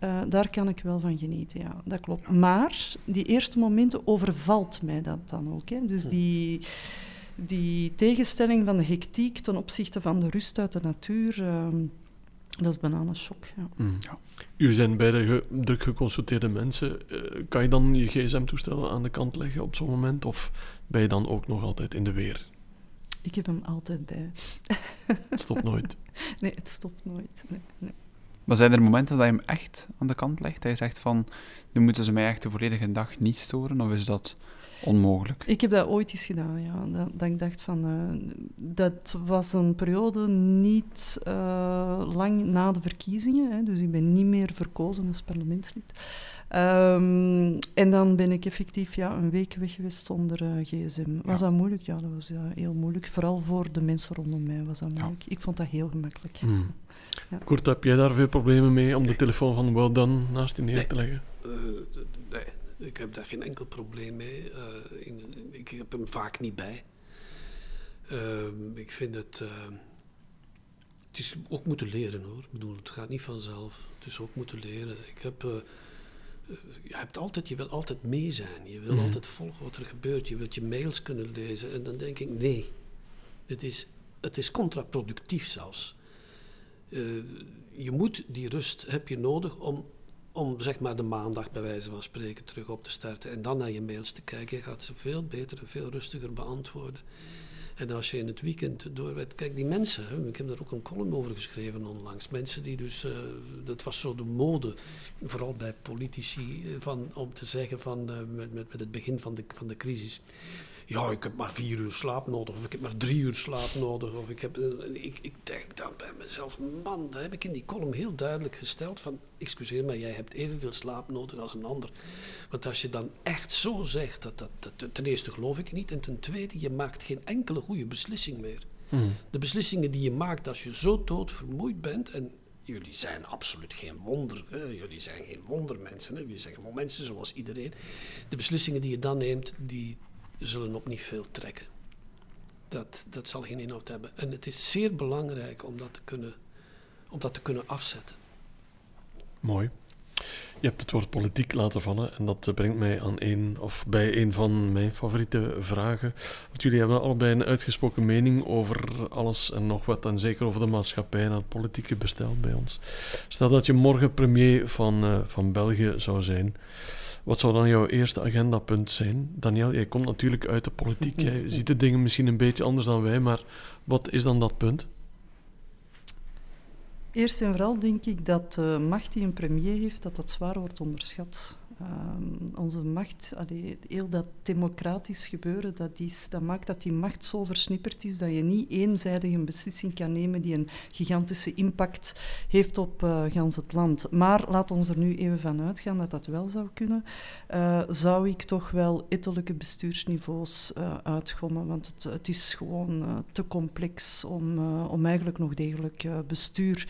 Speaker 4: uh, daar kan ik wel van genieten, ja, dat klopt. Maar die eerste momenten overvalt mij dat dan ook. Hè. Dus die, die tegenstelling van de hectiek ten opzichte van de rust uit de natuur, uh, dat is bananenshock. Ja.
Speaker 2: Mm. U zijn beide ge druk geconsulteerde mensen. Uh, kan je dan je gsm-toestel aan de kant leggen op zo'n moment? Of ben je dan ook nog altijd in de weer?
Speaker 4: Ik heb hem altijd bij.
Speaker 2: Het stopt nooit. <laughs>
Speaker 4: Nee, het stopt nooit. Nee, nee.
Speaker 1: Maar zijn er momenten dat je hem echt aan de kant legt? Dat je zegt van, nu moeten ze mij echt de volledige dag niet storen? Of is dat onmogelijk?
Speaker 4: Ik heb dat ooit eens gedaan, ja. Dat, dat ik dacht van... Uh, dat was een periode niet uh, lang na de verkiezingen. Hè, dus ik ben niet meer verkozen als parlementslid. Um, en dan ben ik effectief ja, een week weg geweest zonder uh, gsm. Was ja. dat moeilijk? Ja, dat was ja, heel moeilijk. Vooral voor de mensen rondom mij was dat moeilijk. Ja. Ik vond dat heel gemakkelijk.
Speaker 2: Mm. Ja. Kurt, heb jij daar veel problemen mee om de telefoon van Well Done naast je neer
Speaker 3: nee.
Speaker 2: te leggen?
Speaker 3: Uh, ik heb daar geen enkel probleem mee. Uh, in, ik heb hem vaak niet bij. ik vind het... uh, het is ook moeten leren hoor. Ik bedoel, het gaat niet vanzelf. Het is ook moeten leren. Ik heb... Uh, je, hebt altijd, je wil altijd mee zijn. Je wil mm. altijd volgen wat er gebeurt. Je wilt je mails kunnen lezen. En dan denk ik, nee. Dit is, het is contraproductief zelfs. Je moet die rust, heb je nodig om, om zeg maar de maandag bij wijze van spreken terug op te starten. En dan naar je mails te kijken. Je gaat ze veel beter en veel rustiger beantwoorden. En als je in het weekend doorwerkt, kijk die mensen, ik heb daar ook een column over geschreven onlangs. Mensen die dus, uh, dat was zo de mode, vooral bij politici, van, om te zeggen van uh, met, met, met het begin van de, van de crisis. Ja, ik heb maar vier uur slaap nodig, of ik heb maar drie uur slaap nodig. Of ik, heb, uh, ik, ik denk dan bij mezelf, man, dat heb ik in die column heel duidelijk gesteld. Van, excuseer me, jij hebt evenveel slaap nodig als een ander. Want als je dan echt zo zegt, dat, dat, dat, ten eerste geloof ik niet. En ten tweede, je maakt geen enkele goede beslissing meer.
Speaker 2: Mm.
Speaker 3: De beslissingen die je maakt als je zo doodvermoeid bent... en jullie zijn absoluut geen wonder, hè? jullie zijn geen wondermensen. Hè? Jullie zijn gewoon mensen zoals iedereen. De beslissingen die je dan neemt, die zullen op niet veel trekken. Dat, dat zal geen inhoud hebben. En het is zeer belangrijk om dat te kunnen, om dat te kunnen afzetten.
Speaker 2: Mooi. Je hebt het woord politiek laten vallen en dat brengt mij aan een, of bij een van mijn favoriete vragen. Want jullie hebben allebei een uitgesproken mening over alles en nog wat, en zeker over de maatschappij en het politieke bestel bij ons. Stel dat je morgen premier van, uh, van België zou zijn. Wat zou dan jouw eerste agendapunt zijn? Daniel, jij komt natuurlijk uit de politiek. Jij <laughs> ziet de dingen misschien een beetje anders dan wij, maar wat is dan dat punt?
Speaker 4: Eerst en vooral denk ik dat de macht die een premier heeft, dat dat zwaar wordt onderschat. Um, onze macht, allee, heel dat democratisch gebeuren, dat, is, dat maakt dat die macht zo versnipperd is dat je niet eenzijdig een beslissing kan nemen die een gigantische impact heeft op uh, gans het land. Maar laat ons er nu even van uitgaan dat dat wel zou kunnen. Uh, zou ik toch wel ettelijke bestuursniveaus uh, uitgommen, want het, het is gewoon te complex om, om eigenlijk nog degelijk bestuur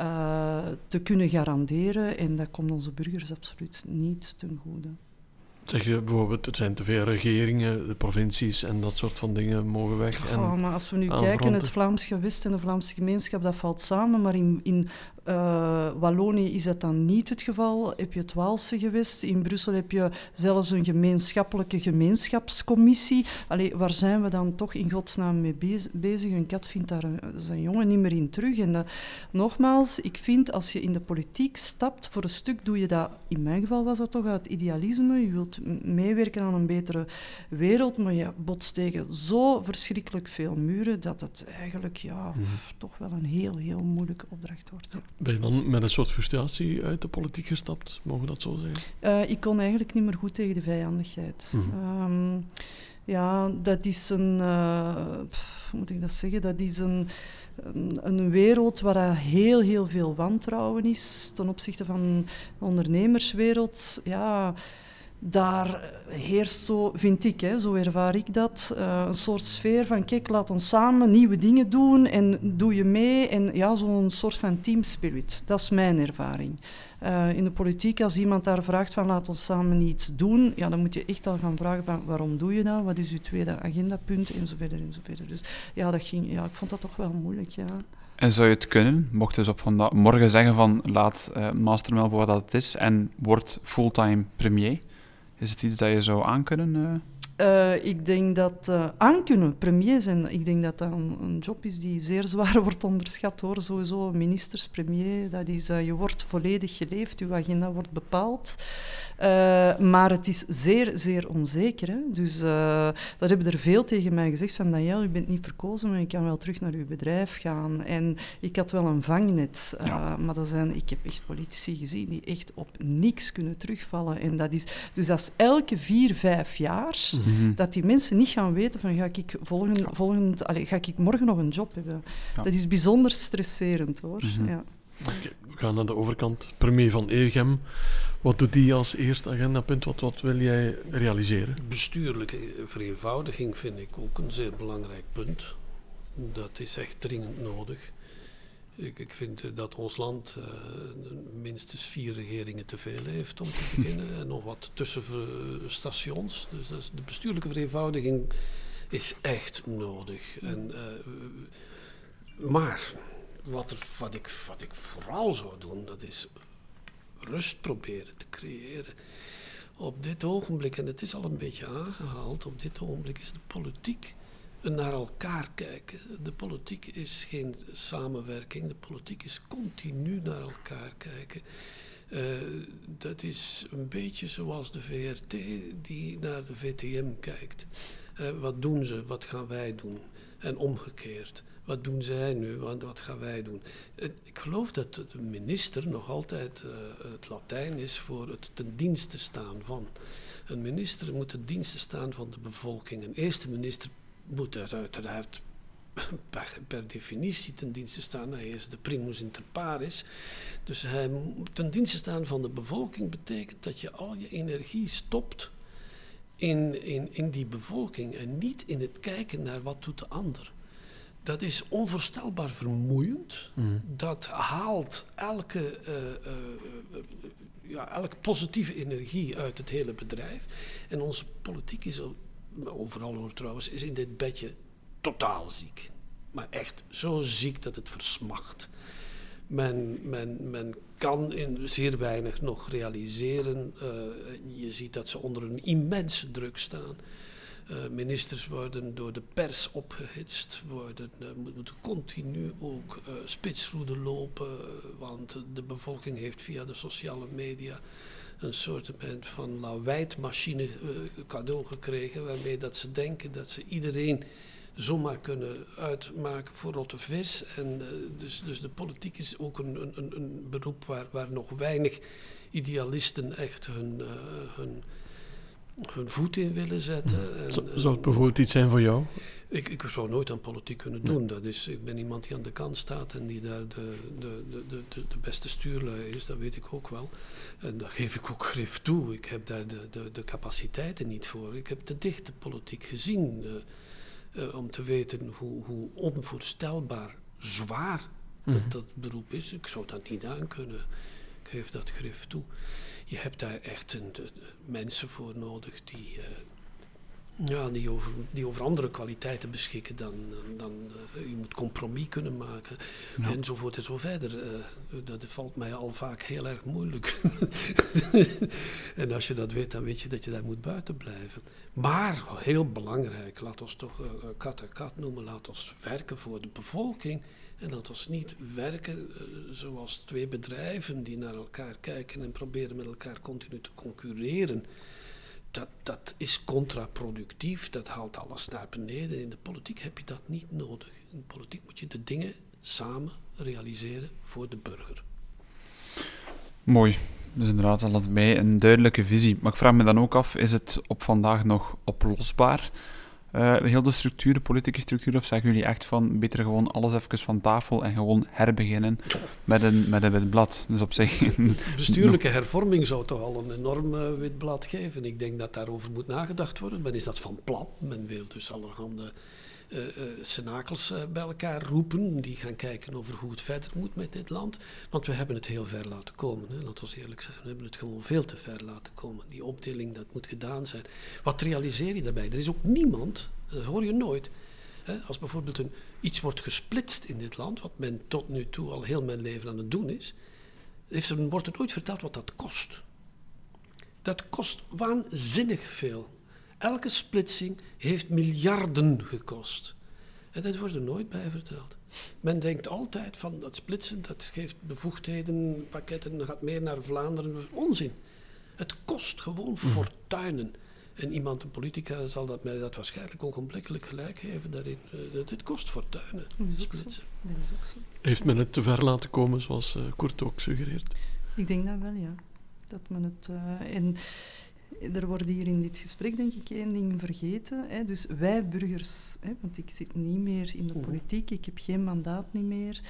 Speaker 4: uh, te kunnen garanderen. En dat komt onze burgers absoluut niet ten goede.
Speaker 2: Zeg je bijvoorbeeld, er zijn te veel regeringen, de provincies en dat soort van dingen mogen weg. En
Speaker 4: oh, maar als we nu kijken, het Vlaams gewest en de Vlaamse gemeenschap, dat valt samen. Maar in, in uh, Wallonië is dat dan niet het geval. Heb je het Waalse gewest. In Brussel heb je zelfs een gemeenschappelijke gemeenschapscommissie. Allee, waar zijn we dan toch in godsnaam mee bezig? Een kat vindt daar zijn jongen niet meer in terug. En dat, nogmaals, ik vind als je in de politiek stapt, voor een stuk doe je dat, in mijn geval was dat toch uit idealisme. Je wilt meewerken aan een betere wereld, maar je botst tegen zo verschrikkelijk veel muren dat het eigenlijk ja, mm -hmm. toch wel een heel, heel moeilijke opdracht wordt.
Speaker 2: Ben je dan met een soort frustratie uit de politiek gestapt, mogen we dat zo zeggen?
Speaker 4: Uh, ik kon eigenlijk niet meer goed tegen de vijandigheid. Mm -hmm. um, ja, dat is een, uh, pff, hoe moet ik dat zeggen, dat is een, een, een, wereld waar heel, heel veel wantrouwen is ten opzichte van de ondernemerswereld. Ja, daar heerst zo, vind ik, hè, zo ervaar ik dat, uh, een soort sfeer van kijk, laat ons samen nieuwe dingen doen en doe je mee. En ja, zo'n soort van team spirit. Dat is mijn ervaring. Uh, in de politiek, als iemand daar vraagt van laat ons samen iets doen, ja, dan moet je echt al gaan vragen van waarom doe je dat, wat is je tweede agendapunt en zo verder en zo verder. Dus ja, dat ging, ja, ik vond dat toch wel moeilijk, ja.
Speaker 1: En zou je het kunnen, mocht dus op vandaag, morgen zeggen van laat uh, Mastermel voor wat het is en word fulltime premier? Is het iets dat je zou aankunnen? Uh?
Speaker 4: Uh, ik denk dat uh, aankunnen, premier zijn, ik denk dat dat een, een, job is die zeer zwaar <laughs> wordt onderschat hoor. Sowieso ministers, premier, dat is, uh, je wordt volledig geleefd, je agenda wordt bepaald. maar het is zeer, zeer onzeker. Hè? Dus dat hebben er veel tegen mij gezegd van Daniel, u bent niet verkozen, maar je kan wel terug naar uw bedrijf gaan. En ik had wel een vangnet, ja. maar dat zijn, ik heb echt politici gezien die echt op niks kunnen terugvallen. En dat is, dus dat is elke vier, vijf jaar... Mm -hmm. Mm-hmm. Dat die mensen niet gaan weten van ga ik, volgend, volgend, allez, ga ik morgen nog een job hebben. Ja. Dat is bijzonder stresserend hoor. Mm-hmm. Ja.
Speaker 2: Okay, we gaan naar de overkant. Premier van Egem. Wat doet die als eerste agendapunt? Wat, wat wil jij realiseren?
Speaker 3: Bestuurlijke vereenvoudiging vind ik ook een zeer belangrijk punt. Dat is echt dringend nodig. Ik, ik vind dat ons land uh, minstens vier regeringen te veel heeft om te beginnen. en nog wat tussenstations. Dus de bestuurlijke vereenvoudiging is echt nodig. En, uh, maar wat, wat, ik, wat ik vooral zou doen, dat is rust proberen te creëren. Op dit ogenblik, en het is al een beetje aangehaald, op dit ogenblik is de politiek naar elkaar kijken. De politiek is geen samenwerking, de politiek is continu naar elkaar kijken. Uh, dat is een beetje zoals de VRT die naar de VTM kijkt. Uh, wat doen ze, wat gaan wij doen? En omgekeerd. Wat doen zij nu, wat, gaan wij doen? Uh, ik geloof dat de minister nog altijd het Latijn is voor het ten dienste staan van. Een minister moet ten dienste staan van de bevolking. Een eerste minister moet er uiteraard per, per, definitie ten dienste staan. Hij is de primus inter pares. Dus hij ten dienste staan van de bevolking betekent dat je al je energie stopt in, in, in die bevolking en niet in het kijken naar wat doet de ander. Dat is onvoorstelbaar vermoeiend. Mm. Dat haalt elke, uh, uh, ja, elke positieve energie uit het hele bedrijf. En onze politiek is overal hoor trouwens, is in dit bedje totaal ziek. Maar echt zo ziek dat het versmacht. Men, men, men kan in zeer weinig nog realiseren. Uh, je ziet dat ze onder een immense druk staan. Uh, ministers worden door de pers opgehitst, worden, uh, moeten continu ook uh, spitsroeden lopen, want de bevolking heeft via de sociale media een soort van lawaaiidmachine uh, cadeau gekregen, waarmee dat ze denken dat ze iedereen zomaar kunnen uitmaken voor rotte vis. En, uh, dus, dus de politiek is ook een, een, een beroep waar, waar nog weinig idealisten echt hun, uh, hun, hun voet in willen zetten. En,
Speaker 2: zou het bijvoorbeeld iets zijn voor jou?
Speaker 3: Ik, ik zou nooit aan politiek kunnen doen. Dat is, ik ben iemand die aan de kant staat en die daar de, de, de, de, de beste stuurlui is, dat weet ik ook wel. En daar geef ik ook grif toe. Ik heb daar de, de, de capaciteiten niet voor. Ik heb te dichte politiek gezien uh, uh, om te weten hoe, hoe onvoorstelbaar zwaar dat, mm. dat beroep is. Ik zou dat niet aan kunnen. Ik geef dat grif toe. Je hebt daar echt een, de, mensen voor nodig die, uh, ja, die, over, die over andere kwaliteiten beschikken dan, dan uh, je moet compromis kunnen maken ja. enzovoort en zo verder. Uh, dat valt mij al vaak heel erg moeilijk. <laughs> en als je dat weet, dan weet je dat je daar moet buiten blijven. Maar heel belangrijk, laat ons toch uh, kat en kat noemen, laat ons werken voor de bevolking. En laat ons niet werken zoals twee bedrijven die naar elkaar kijken en proberen met elkaar continu te concurreren dat, dat is contraproductief, dat haalt alles naar beneden. In de politiek heb je dat niet nodig. In de politiek moet je de dingen samen realiseren voor de burger.
Speaker 1: Mooi. Dus inderdaad al bij een duidelijke visie. Maar ik vraag me dan ook af, is het op vandaag nog oplosbaar? Uh, heel de structuur, de politieke structuur, of zeggen jullie echt van beter gewoon alles even van tafel en gewoon herbeginnen met een, met een wit blad? Dus op zich. <laughs>
Speaker 3: Bestuurlijke hervorming zou toch al een enorm uh, wit blad geven. Ik denk dat daarover moet nagedacht worden. Men is dat van plan. Men wil dus allerhande uh, uh, senakels bij elkaar roepen. Die gaan kijken over hoe het verder moet met dit land. Want we hebben het heel ver laten komen. Laten we eerlijk zijn. We hebben het gewoon veel te ver laten komen. Die opdeling, dat moet gedaan zijn. Wat realiseer je daarbij? Er is ook niemand, dat hoor je nooit. Hè, als bijvoorbeeld een, iets wordt gesplitst in dit land, wat men tot nu toe al heel mijn leven aan het doen is, heeft er, wordt er nooit verteld wat dat kost. Dat kost waanzinnig veel. Elke splitsing heeft miljarden gekost. En dat wordt er nooit bij verteld. Men denkt altijd van dat splitsen, dat geeft bevoegdheden, pakketten, gaat meer naar Vlaanderen. Onzin. Het kost gewoon fortuinen. En iemand, een politica, zal dat mij dat waarschijnlijk ogenblikkelijk gelijk geven daarin. Uh, dit kost fortuinen, splitsen.
Speaker 2: Heeft men het te ver laten komen, zoals uh, Kurt ook suggereert?
Speaker 4: Ik denk dat wel, ja. Dat men het... Uh, en er wordt hier in dit gesprek, denk ik, één ding vergeten. Hè. Dus wij burgers, hè, want ik zit niet meer in de politiek, ik heb geen mandaat niet meer.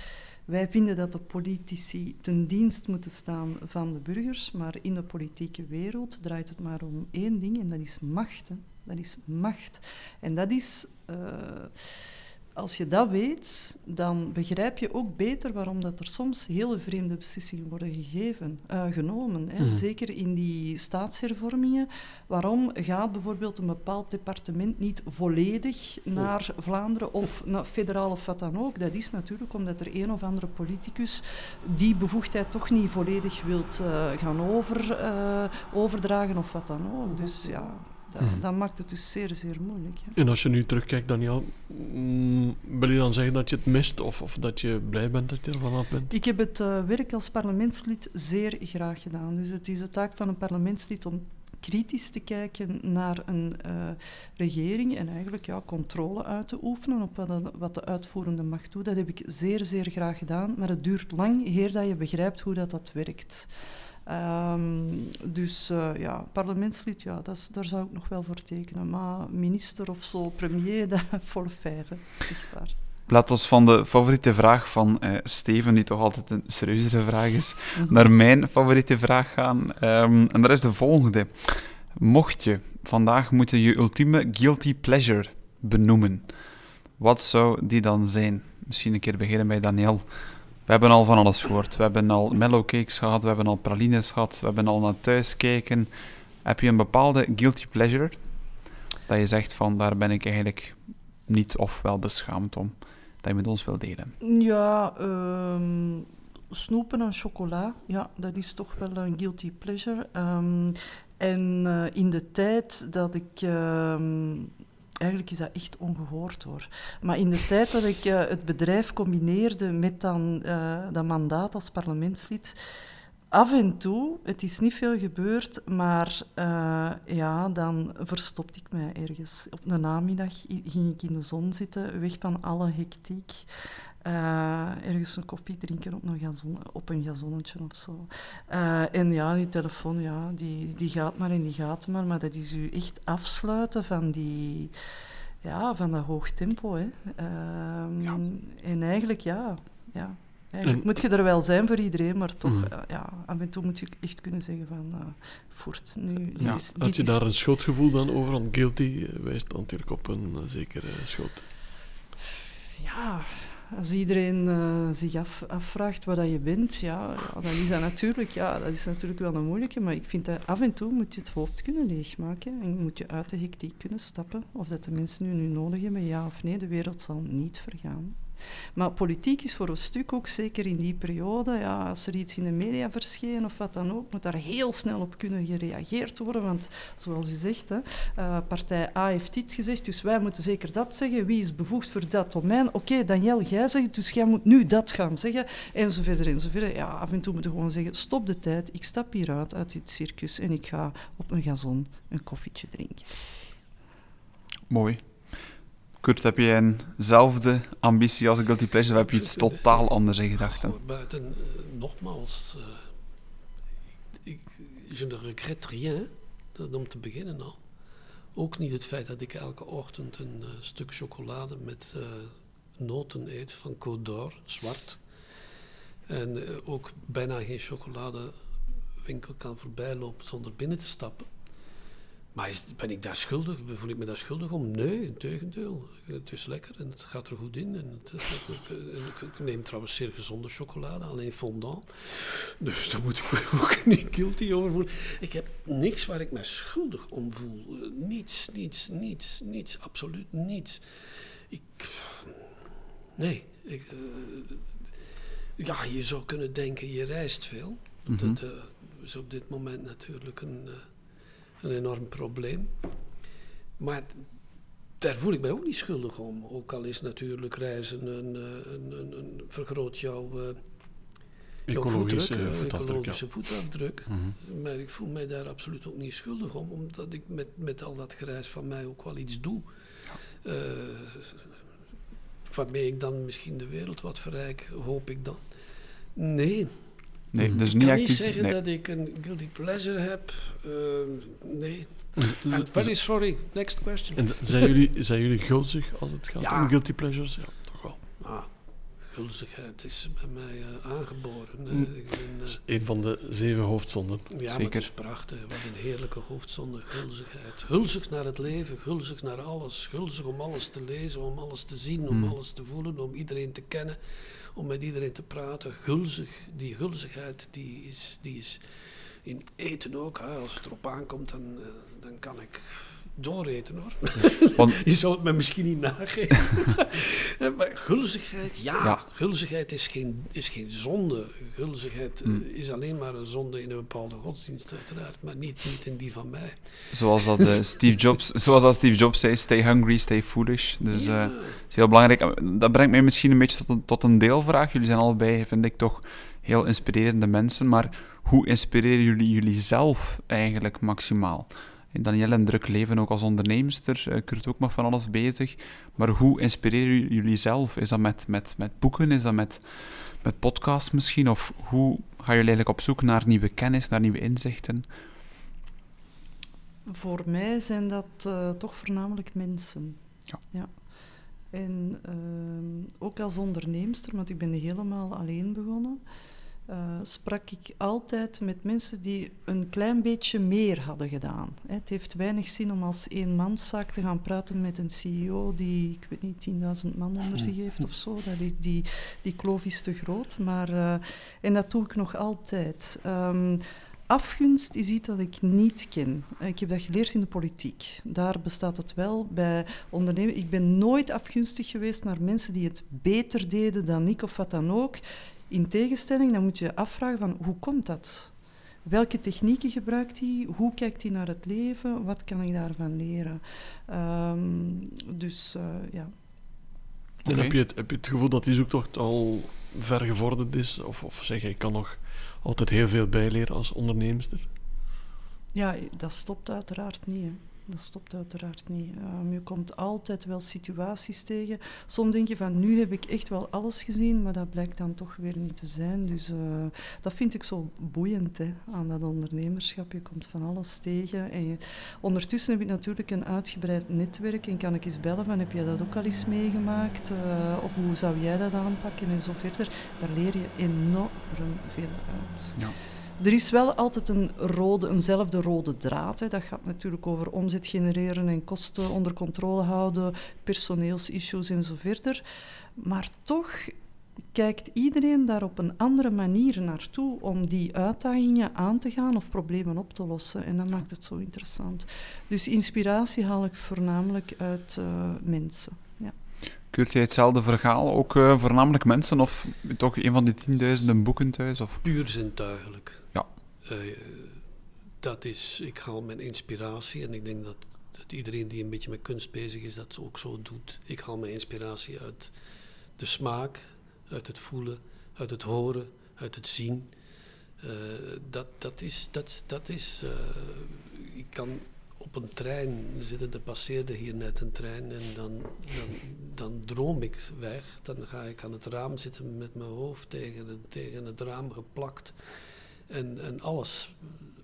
Speaker 4: Wij vinden dat de politici ten dienst moeten staan van de burgers, maar in de politieke wereld draait het maar om één ding en dat is macht. Hè. Dat is macht. En dat is... Uh, als je dat weet, dan begrijp je ook beter waarom dat er soms hele vreemde beslissingen worden gegeven, uh, genomen. Hè. Mm. Zeker in die staatshervormingen. Waarom gaat bijvoorbeeld een bepaald departement niet volledig naar oh. Vlaanderen of naar federaal of wat dan ook? Dat is natuurlijk omdat er een of andere politicus die bevoegdheid toch niet volledig wilt uh, gaan over, uh, overdragen of wat dan ook. Dus ja, dat, mm. dat, maakt het dus zeer, zeer moeilijk.
Speaker 2: En als je nu terugkijkt, Daniel, mm, wil je dan zeggen dat je het mist of, of dat je blij bent dat je er vanaf bent?
Speaker 4: Ik heb het uh, werk als parlementslid zeer graag gedaan. Dus het is de taak van een parlementslid om kritisch te kijken naar een uh, regering en eigenlijk ja, controle uit te oefenen op wat de, wat de uitvoerende macht doet. Dat heb ik zeer, zeer graag gedaan, maar het duurt lang eer dat je begrijpt hoe dat, dat werkt. Um, dus uh, ja, parlementslid, ja, dat is, daar zou ik nog wel voor tekenen. Maar minister of zo, premier, <laughs> dat vijven, echt waar.
Speaker 1: Laat ons van de favoriete vraag van uh, Steven, die toch altijd een serieuzere vraag is, naar mijn favoriete vraag gaan. Um, en dat is de volgende. Mocht je vandaag moeten je ultieme guilty pleasure benoemen, wat zou die dan zijn? Misschien een keer beginnen bij Daniel. We hebben al van alles gehoord. We hebben al mellowcakes gehad, we hebben al pralines gehad, we hebben al naar thuis kijken. Heb je een bepaalde guilty pleasure? Dat je zegt van, daar ben ik eigenlijk niet of wel beschaamd om. Dat je met ons wil delen.
Speaker 4: Ja, um, snoepen en chocola. Ja, dat is toch wel een guilty pleasure. Um, en uh, in de tijd dat ik... Um, eigenlijk is dat echt ongehoord hoor. Maar in de tijd dat ik uh, het bedrijf combineerde met dan, uh, dat mandaat als parlementslid, af en toe, het is niet veel gebeurd, maar uh, ja, dan verstopte ik mij ergens. Op een namiddag ging ik in de zon zitten, weg van alle hectiek. Uh, ergens een koffie drinken op een, gazon, op een gazonnetje of zo. Uh, en ja, die telefoon, ja, die, die gaat maar en die gaat maar. Maar dat is u echt afsluiten van die... Ja, van dat hoog tempo. Hè. Uh, ja. En eigenlijk, ja... ja Eigenlijk moet je er wel zijn voor iedereen, maar toch, mm. ja, af en toe moet je echt kunnen zeggen van, voort, nu, dit is,
Speaker 2: dit Had je daar een schuldgevoel dan over, want guilty wijst natuurlijk op een zekere schuld?
Speaker 4: Ja, als iedereen uh, zich af, afvraagt wat dat je bent, ja, ja, dan is dat natuurlijk, ja, dat is natuurlijk wel een moeilijke, maar ik vind dat af en toe moet je het hoofd kunnen leegmaken en moet je uit de hectiek kunnen stappen. Of dat de mensen nu, nu nodig hebben, ja of nee, de wereld zal niet vergaan. Maar politiek is voor een stuk ook, zeker in die periode, ja, als er iets in de media verscheen of wat dan ook, moet daar heel snel op kunnen gereageerd worden. Want zoals je zegt, hè, uh, partij A heeft iets gezegd, dus wij moeten zeker dat zeggen. Wie is bevoegd voor dat domein? Oké, okay, Daniel, jij zegt, dus jij moet nu dat gaan zeggen. En zo verder en zo verder. Ja, af en toe moeten we gewoon zeggen, stop de tijd, ik stap hieruit uit dit circus en ik ga op een gazon een koffietje drinken.
Speaker 1: Mooi. Kurt, heb jij eenzelfde ambitie als Guilty Pleasure of heb je iets totaal anders in gedachten?
Speaker 3: buiten, uh, nogmaals, uh, ik, je ne regrette rien, dat, om te beginnen al. Ook niet het feit dat ik elke ochtend een uh, stuk chocolade met noten eet van Côte d'Or, zwart. En ook bijna geen chocoladewinkel kan voorbijlopen zonder binnen te stappen. Maar is, ben ik daar schuldig? Voel ik me daar schuldig om? Nee, in tegendeel. Het is lekker en het gaat er goed in. En het, ik, neem trouwens zeer gezonde chocolade, alleen fondant. Dus daar moet ik me <laughs> ook niet guilty over voelen. Ik heb niks waar ik me schuldig om voel. Niets, niets, niets, niets, absoluut niets. Ik. Nee. Ik, uh, ja, je zou kunnen denken, je reist veel. Mm -hmm. Dat uh, is op dit moment natuurlijk een. Uh, een enorm probleem. Maar daar voel ik mij ook niet schuldig om. Ook al is natuurlijk reizen een, een, een, een vergroot jouw, uh,
Speaker 2: ecologische
Speaker 3: voetdruk, voetafdruk. Ecologische voetafdruk. Mm -hmm. Maar ik voel mij daar absoluut ook niet schuldig om, omdat ik met, met al dat gereis van mij ook wel iets doe. Ja. Uh, waarmee ik dan misschien de wereld wat verrijk, hoop ik dan. Nee,
Speaker 1: Nee,
Speaker 3: mhm.
Speaker 1: dus
Speaker 3: ik
Speaker 1: kan
Speaker 3: niet zeggen dat ik een guilty pleasure heb. Uh, nee. I'm very sorry. Next question.
Speaker 2: En zijn jullie, zijn jullie gulzig als het gaat ja. om guilty pleasures? Ja, toch wel.
Speaker 3: Ah, gulzigheid is bij mij uh, aangeboren.
Speaker 2: Ik ben, een van de zeven hoofdzonden.
Speaker 3: Ja, Zeker. maar het is prachtig. Wat een heerlijke hoofdzonde, gulzigheid. Gulzig naar het leven, gulzig naar alles. Gulzig om alles te lezen, om alles te zien, om mm. alles te voelen, om iedereen te kennen om met iedereen te praten. Gulzig, die gulzigheid die is, die is in eten ook. Als het erop aankomt, dan, uh, dan kan ik dooreten hoor. <laughs> Want... je zou het me misschien niet nageven. <laughs> maar gulzigheid, ja. ja. Gulzigheid is geen, is geen zonde. Gulzigheid mm. is alleen maar een zonde in een bepaalde godsdienst uiteraard, maar niet, niet in die van mij.
Speaker 1: Zoals dat, uh, <laughs> Steve, Jobs, zoals dat Steve Jobs zei, stay hungry, stay foolish. Dus ja. uh, is heel belangrijk. Dat brengt mij misschien een beetje tot een, tot een deelvraag. Jullie zijn allebei, vind ik toch, heel inspirerende mensen, maar hoe inspireren jullie jullie zelf eigenlijk maximaal? Danielle een druk leven ook als onderneemster. Uh, Kurt ook nog van alles bezig. Maar hoe inspireren jullie zelf? Is dat met, met, met boeken? Is dat met, met podcasts misschien? Of hoe gaan jullie eigenlijk op zoek naar nieuwe kennis, naar nieuwe inzichten?
Speaker 4: Voor mij zijn dat uh, toch voornamelijk mensen.
Speaker 1: Ja.
Speaker 4: ja. En uh, ook als onderneemster, want ik ben helemaal alleen begonnen uh, sprak ik altijd met mensen die een klein beetje meer hadden gedaan. Het heeft weinig zin om als eenmanszaak te gaan praten met een CEO die, ik weet niet, 10.000 man onder zich heeft of zo. Dat is, die, die kloof is te groot. Maar, uh, en dat doe ik nog altijd. Um, afgunst is iets dat ik niet ken. Ik heb dat geleerd in de politiek. Daar bestaat het wel bij ondernemen. Ik ben nooit afgunstig geweest naar mensen die het beter deden dan ik of wat dan ook. In tegenstelling, dan moet je je afvragen van hoe komt dat? Welke technieken gebruikt hij? Hoe kijkt hij naar het leven? Wat kan ik daarvan leren? Um, dus uh, ja.
Speaker 2: En heb, je het, heb je het gevoel dat die zoektocht al ver gevorderd is? Of, of zeg je, ik kan nog altijd heel veel bijleren als onderneemster?
Speaker 4: Ja, dat stopt uiteraard niet. Hè. Dat stopt uiteraard niet. Ehm, je komt altijd wel situaties tegen. Soms denk je van, nu heb ik echt wel alles gezien, maar dat blijkt dan toch weer niet te zijn. Dus eh, dat vind ik zo boeiend hè, aan dat ondernemerschap. Je komt van alles tegen. En je- ondertussen heb ik natuurlijk een uitgebreid netwerk en kan ik eens bellen van, heb jij dat ook al eens meegemaakt? Eh, of hoe zou jij dat aanpakken en zo verder. Daar leer je enorm veel uit.
Speaker 1: Ja.
Speaker 4: Er is wel altijd een rode, eenzelfde rode draad. Hè. Dat gaat natuurlijk over omzet genereren en kosten onder controle houden, personeelsissues en zo verder. Maar toch kijkt iedereen daar op een andere manier naartoe om die uitdagingen aan te gaan of problemen op te lossen. En dat maakt het zo interessant. Dus inspiratie haal ik voornamelijk uit eh, mensen. Ja.
Speaker 1: Keurt jij hetzelfde verhaal ook eh, voornamelijk mensen of toch een van die tienduizenden boeken thuis? Of?
Speaker 3: Puur zintuigelijk. Eh, dat is, ik haal mijn inspiratie en ik denk dat, iedereen die een beetje met kunst bezig is, dat ook zo doet. Ik haal mijn inspiratie uit de smaak, uit het voelen, uit het horen, uit het zien. Eh, dat, dat is, dat, dat is eh, ik kan op een trein zitten, er passeerde hier net een trein en dan, dan, dan droom ik weg. Dan ga ik aan het raam zitten met mijn hoofd tegen tegen het raam geplakt. En, en alles,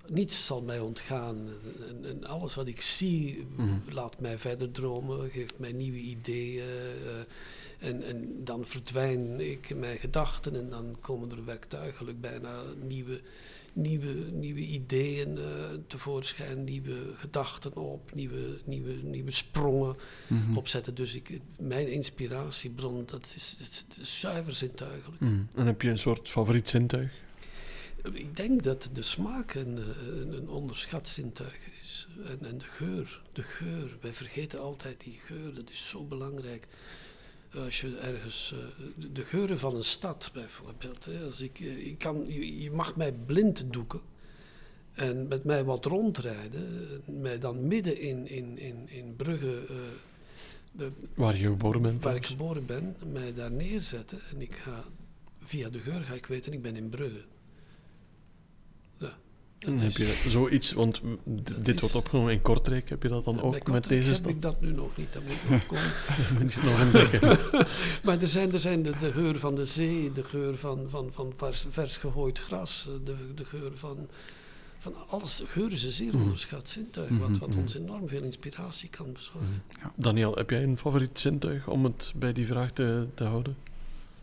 Speaker 3: niets zal mij ontgaan. En, en alles wat ik zie laat mij verder dromen, geeft mij nieuwe ideeën. eh, en, en dan verdwijn ik in mijn gedachten en dan komen er werktuigelijk bijna nieuwe, nieuwe, nieuwe ideeën eh, tevoorschijn, nieuwe gedachten op, nieuwe, nieuwe, nieuwe sprongen
Speaker 1: Mhm.
Speaker 3: opzetten. Dus ik, mijn inspiratiebron, dat is, dat is zuiver zintuigelijk.
Speaker 2: En heb je een soort favoriet zintuig?
Speaker 3: Ik denk dat de smaak een, een, onderschat zintuig is. En, en de geur, de geur. Wij vergeten altijd die geur, dat is zo belangrijk. Als je ergens, eh, de- de geuren van een stad bijvoorbeeld. Hè, als ik, eh, ik kan, je, je mag mij blind doeken en met mij wat rondrijden. en Mij dan midden in, in, in, in Brugge, eh, de,
Speaker 2: Waar je geboren bent?
Speaker 3: waar ik
Speaker 2: trouwens.
Speaker 3: geboren ben, mij daar neerzetten. En ik ga, via de geur ga ik weten, ik ben in Brugge. Ja, dat
Speaker 2: En heb je zoiets, want dit
Speaker 3: is-
Speaker 2: wordt opgenomen in Kortrijk, heb je dat dan ook met
Speaker 3: Kortrijk
Speaker 2: deze
Speaker 3: heb
Speaker 2: stad?
Speaker 3: ik dat nu nog niet, dat moet nog <laughs> komen.
Speaker 2: Moet je nog ontdekken. <laughs>
Speaker 3: Maar er zijn, er zijn de, de geur van de zee, de geur van, van, van vers, vers gegooid gras, de, de geur van, van alles. Geur is een zeer
Speaker 2: Mhm.
Speaker 3: onderschat zintuig, wat, wat ons enorm veel inspiratie kan bezorgen.
Speaker 2: Daniel, heb jij een favoriet zintuig om het bij die vraag te, te houden?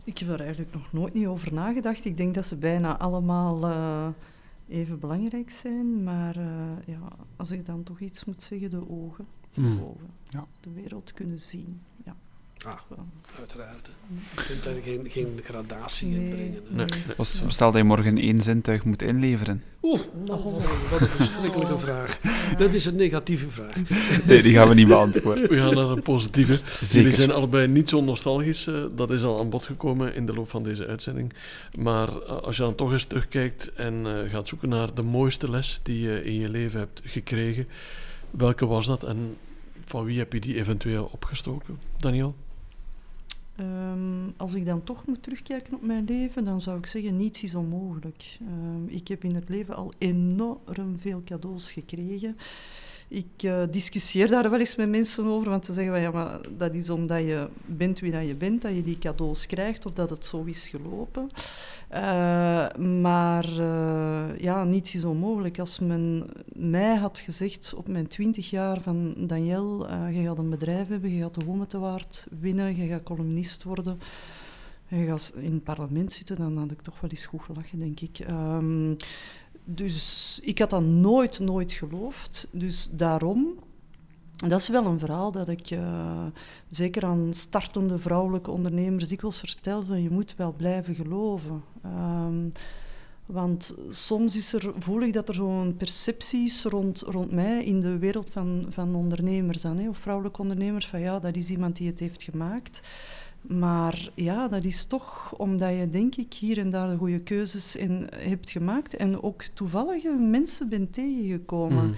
Speaker 4: Ik heb er eigenlijk nog nooit niet over nagedacht. Ik denk dat ze bijna allemaal eh, even belangrijk zijn. Maar eh, ja, als ik dan toch iets moet zeggen, de ogen. De
Speaker 2: Hmm.
Speaker 4: ogen.
Speaker 1: Ja.
Speaker 4: De wereld kunnen zien. Ja. Wel.
Speaker 3: uiteraard. Je kunt daar geen, geen gradatie in brengen. hè.
Speaker 2: Nee, nee.
Speaker 1: Als- Stel dat je morgen één zintuig moet inleveren.
Speaker 3: Oeh, wat een- wat een verschrikkelijke vraag. Dat is een negatieve vraag.
Speaker 1: Nee, die gaan we niet beantwoorden.
Speaker 2: We gaan naar een positieve.
Speaker 1: Zeker.
Speaker 2: Jullie zijn allebei niet zo nostalgisch. eh, dat is al aan bod gekomen in de loop van deze uitzending. Maar eh, als je dan toch eens terugkijkt en eh, gaat zoeken naar de mooiste les die je in je leven hebt gekregen, welke was dat en van wie heb je die eventueel opgestoken? Daniel?
Speaker 4: Ehm, als ik dan toch moet terugkijken op mijn leven, dan zou ik zeggen, niets is onmogelijk. Ehm, ik heb in het leven al enorm veel cadeaus gekregen. Ik eh, discussieer daar wel eens met mensen over, want ze zeggen van, ja, maar dat is omdat je bent wie dat je bent, dat je die cadeaus krijgt, of dat het zo is gelopen. Eh, maar eh, ja, niets is onmogelijk. Als men mij had gezegd op mijn twintig jaar van Daniel, eh, je gaat een bedrijf hebben, je gaat de Wometewaard winnen, je gaat columnist worden, je gaat in het parlement zitten, dan had ik toch wel eens goed gelachen, denk ik. Ehm, dus ik had dat nooit, nooit geloofd. Dus daarom, dat is wel een verhaal dat ik eh, zeker aan startende vrouwelijke ondernemers dikwijls vertel, van je moet wel blijven geloven. Ehm, want soms is er, voel ik dat er zo'n perceptie is rond, rond mij in de wereld van, van ondernemers dan, hè, of vrouwelijke ondernemers, van ja, dat is iemand die het heeft gemaakt. Maar ja, dat is toch omdat je, denk ik, hier en daar de goede keuzes in hebt gemaakt en ook toevallige mensen bent tegengekomen.
Speaker 2: Mhm.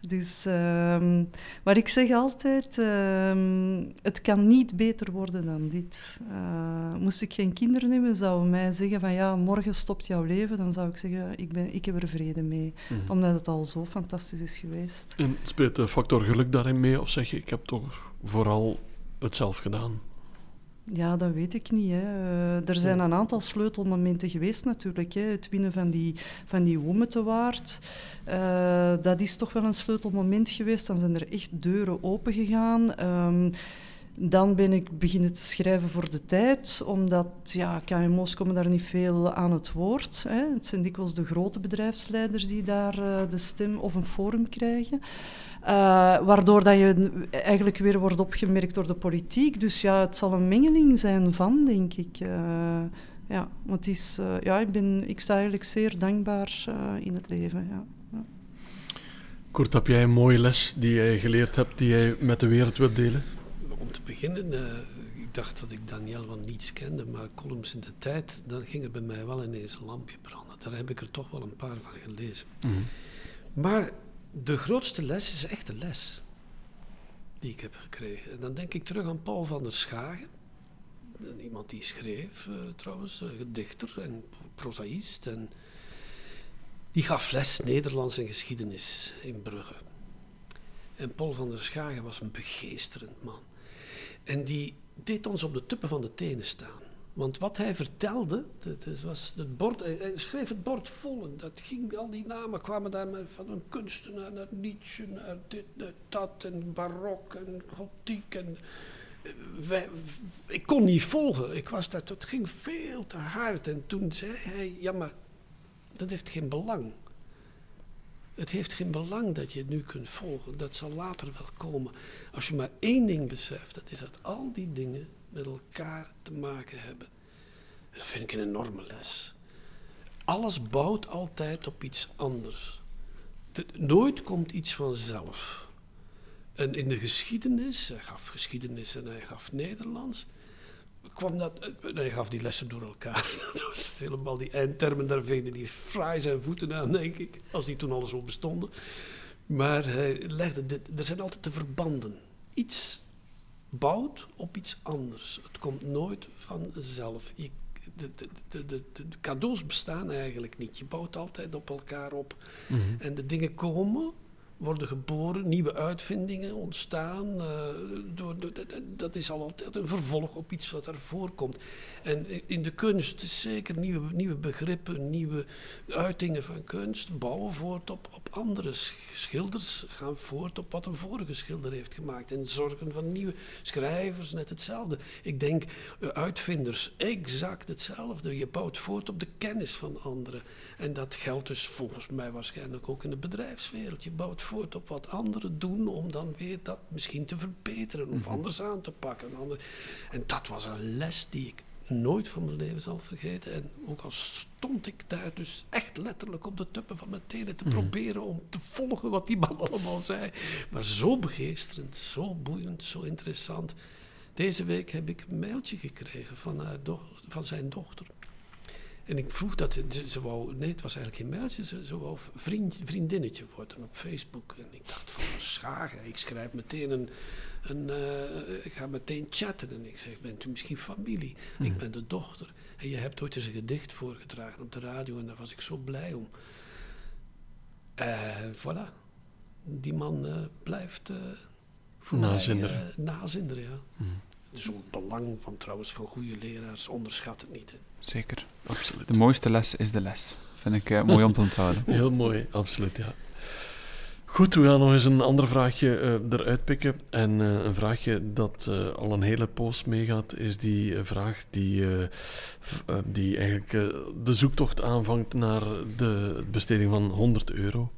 Speaker 4: Dus, ehm, maar ik zeg altijd, ehm, het kan niet beter worden dan dit. Eh, moest ik geen kinderen hebben, zou mij zeggen van ja, morgen stopt jouw leven, dan zou ik zeggen, ik, ben, ik heb er vrede mee.
Speaker 2: Mhm.
Speaker 4: Omdat het al zo fantastisch is geweest.
Speaker 2: En speelt de factor geluk daarin mee? Of zeg je, ik heb toch vooral het zelf gedaan?
Speaker 4: Ja, dat weet ik niet. Hè. Eh, er zijn een aantal sleutelmomenten geweest natuurlijk. Hè. Het winnen van die, van die uh, dat is toch wel een sleutelmoment geweest. Dan zijn er echt deuren open gegaan. Um, dan ben ik beginnen te schrijven voor de tijd, omdat ja, KMO's komen daar niet veel aan het woord. Hè. Het zijn dikwijls de grote bedrijfsleiders die daar uh, de stem of een forum krijgen. Uh, waardoor dat je eigenlijk weer wordt opgemerkt door de politiek. Dus ja, het zal een mengeling zijn van, denk ik. Uh, ja, want het is, uh, ja, ik, ben, ik sta eigenlijk zeer dankbaar in het leven. Ja. ja.
Speaker 2: Kurt, heb jij een mooie les die jij geleerd hebt, die jij met de wereld wilt delen?
Speaker 3: Om te beginnen, ik dacht dat ik Daniel van niets kende, maar columns in de tijd, dan ging er bij mij wel ineens een lampje branden. Daar heb ik er toch wel een paar van gelezen.
Speaker 2: Mm -hmm.
Speaker 3: Maar de grootste les is echt de les die ik heb gekregen. En dan denk ik terug aan Paul van der Schagen. Iemand die schreef uh, trouwens, uh, gedichter en prozaïst. En die gaf les Nederlands en geschiedenis in Brugge. En Paul van der Schagen was een begeesterend man. En die deed ons op de tuppen van de tenen staan. Want wat hij vertelde, dat was het bord, hij schreef het bord vol. Dat ging, al die namen kwamen daar maar van een kunstenaar naar Nietzsche, naar dit, naar dat, en barok en gotiek. En, wij, ik kon niet volgen. Ik was dat, dat ging veel te hard. En toen zei hij, ja maar, dat heeft geen belang. Het heeft geen belang dat je het nu kunt volgen. Dat zal later wel komen. Als je maar één ding beseft, dat is dat al die dingen met elkaar te maken hebben. Dat vind ik een enorme les. Alles bouwt altijd op iets anders. De, nooit komt iets vanzelf. En in de geschiedenis, hij gaf geschiedenis en hij gaf Nederlands, kwam dat, hij gaf die lessen door elkaar. <laughs> Dat helemaal die eindtermen, daar veden die fraai zijn voeten aan, denk ik, als die toen al zo bestonden. Maar hij legde, dit, er zijn altijd de verbanden. Iets bouwt op iets anders. Het komt nooit vanzelf. Je, de, de, de, de, de cadeaus bestaan eigenlijk niet. Je bouwt altijd op elkaar op.
Speaker 2: Mhm.
Speaker 3: En de dingen komen, worden geboren, nieuwe uitvindingen ontstaan. Uh, door, dat is al altijd een vervolg op iets wat ervoor komt. En in de kunst zeker nieuwe, nieuwe begrippen, nieuwe uitingen van kunst bouwen voort op, op andere schilders, gaan voort op wat een vorige schilder heeft gemaakt. En zorgen van nieuwe schrijvers, net hetzelfde. Ik denk, uh, uitvinders, exact hetzelfde. Je bouwt voort op de kennis van anderen. En dat geldt dus volgens mij waarschijnlijk ook in de bedrijfswereld. Je bouwt op wat anderen doen om dan weer dat misschien te verbeteren of anders aan te pakken. En dat was een les die ik nooit van mijn leven zal vergeten. En ook al stond ik daar dus echt letterlijk op de tuppen van mijn tenen te proberen om te volgen wat die man <laughs> allemaal zei. Maar zo begeesterend, zo boeiend, zo interessant. Deze week heb ik een mailtje gekregen van, haar van zijn dochter. En ik vroeg dat, ze, wou, nee het was eigenlijk geen mailtje, ze, ze wou vriend, vriendinnetje worden op Facebook. En ik dacht van schagen, ik schrijf meteen een, een uh, ik ga meteen chatten. En ik zeg, bent u misschien familie?
Speaker 2: Mhm.
Speaker 3: Ik ben de dochter. En je hebt ooit eens een gedicht voorgedragen op de radio en daar was ik zo blij om. En voilà, die man uh, blijft uh, voor
Speaker 2: nazinderen.
Speaker 3: mij nazinderen, ja.
Speaker 2: Mhm.
Speaker 3: Zo'n belang van trouwens van goede leraars, onderschat het niet. Hè.
Speaker 1: Zeker.
Speaker 2: Absoluut.
Speaker 1: De mooiste les is de les. Vind ik uh, mooi om te onthouden. <laughs>
Speaker 2: Heel mooi, absoluut, ja. Goed, we gaan nog eens een ander vraagje uh, eruit pikken. En uh, een vraagje dat uh, al een hele poos meegaat, is die vraag die, die eigenlijk de zoektocht aanvangt naar de besteding van 100 euro.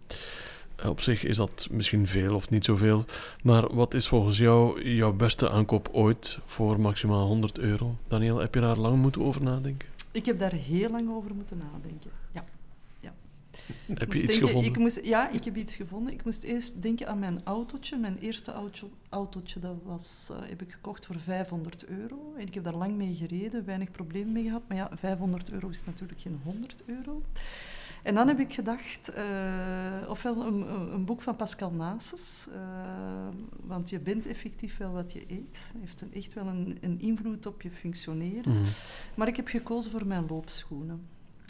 Speaker 2: Op zich is dat misschien veel of niet zoveel. Maar wat is volgens jou jouw beste aankoop ooit voor maximaal 100 euro? Daniel, heb je daar lang moeten over nadenken?
Speaker 4: Ik heb daar heel lang over moeten nadenken, ja. ja. <laughs>
Speaker 2: Heb je
Speaker 4: Moest
Speaker 2: iets
Speaker 4: denken,
Speaker 2: gevonden?
Speaker 4: Ik moest, ja, ik heb iets gevonden. Ik moest eerst denken aan mijn autootje. Mijn eerste autootje, autootje dat was, eh, heb ik gekocht voor 500 euro. En ik heb daar lang mee gereden, weinig problemen mee gehad. Maar ja, 500 euro is natuurlijk geen 100 euro. En dan heb ik gedacht, eh, ofwel een, een- boek van Pascal Nases, eh, want je bent effectief wel wat je eet. heeft een, echt wel een, een invloed op je functioneren.
Speaker 2: Mhm.
Speaker 4: Maar ik heb gekozen voor mijn loopschoenen.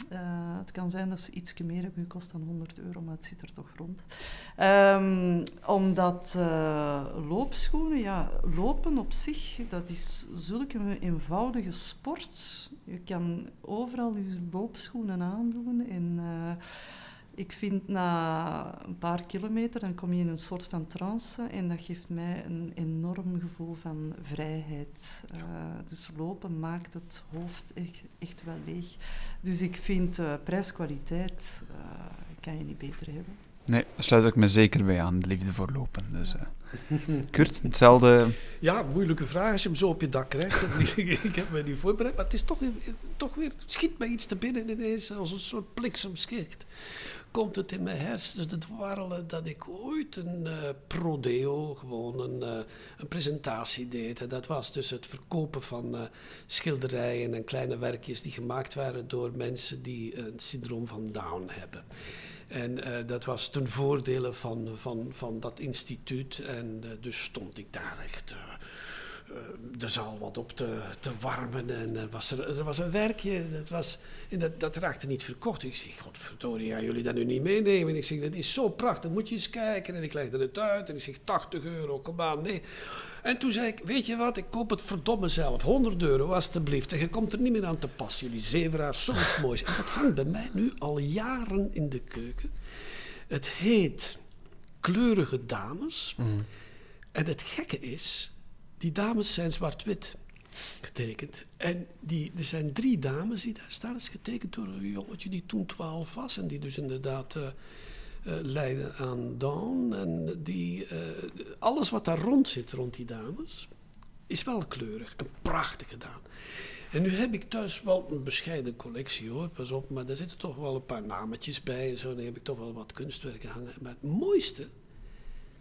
Speaker 4: Eh, het kan zijn dat ze iets meer hebben gekost dan 100 euro, maar het zit er toch rond. Ehm, omdat eh, loopschoenen, ja, lopen op zich, dat is zulke een eenvoudige sport. Je kan overal je loopschoenen aandoen. En eh, ik vind na een paar kilometer, dan kom je in een soort van trance en dat geeft mij een enorm gevoel van vrijheid. Eh, dus lopen maakt het hoofd echt, echt wel leeg. Dus ik vind eh, prijs-kwaliteit, eh, kan je niet beter hebben.
Speaker 1: Nee, daar sluit ik me zeker bij aan, de liefde voor lopen. Dus, eh. Kurt, hetzelfde.
Speaker 3: Ja, moeilijke vraag als je hem zo op je dak krijgt. <laughs> ik heb me niet voorbereid, maar het is toch, toch weer, het schiet mij iets te binnen ineens als een soort bliksemschicht. Komt het in mijn hersenen te dwarrelen dat ik ooit een eh, prodeo, gewoon een, eh, een presentatie deed. En dat was dus het verkopen van eh, schilderijen en kleine werkjes die gemaakt waren door mensen die een syndroom van Down hebben. En dat was ten voordele van, van, van dat instituut. En dus stond ik daar echt eh, de zaal wat op te, te warmen. En er was, er, er was een werkje, dat, was, en dat, dat raakte niet verkocht. Ik zeg, godverdorie, gaan jullie dat nu niet meenemen? En ik zeg, dat is zo prachtig, moet je eens kijken. En ik legde het uit en ik zeg, 80 euro, kom aan, nee. En toen zei ik, weet je wat, ik koop het verdomme zelf. 100 euro, alstublieft. En je komt er niet meer aan te pas, jullie zeveraars, zoiets <laughs> moois. En dat hangt bij mij nu al jaren in de keuken. Het heet Kleurige Dames. En het gekke is, die dames zijn zwart-wit getekend. En die, er zijn drie dames die daar staan. Is getekend door een jongetje die toen 12 was. En die dus inderdaad eh, lijden aan Down. En die, eh, alles wat daar rond zit, rond die dames, is wel kleurig en prachtig gedaan. En nu heb ik thuis wel een bescheiden collectie hoor, pas op, maar daar zitten toch wel een paar nametjes bij en zo. Dan heb ik toch wel wat kunstwerken hangen. Maar het mooiste,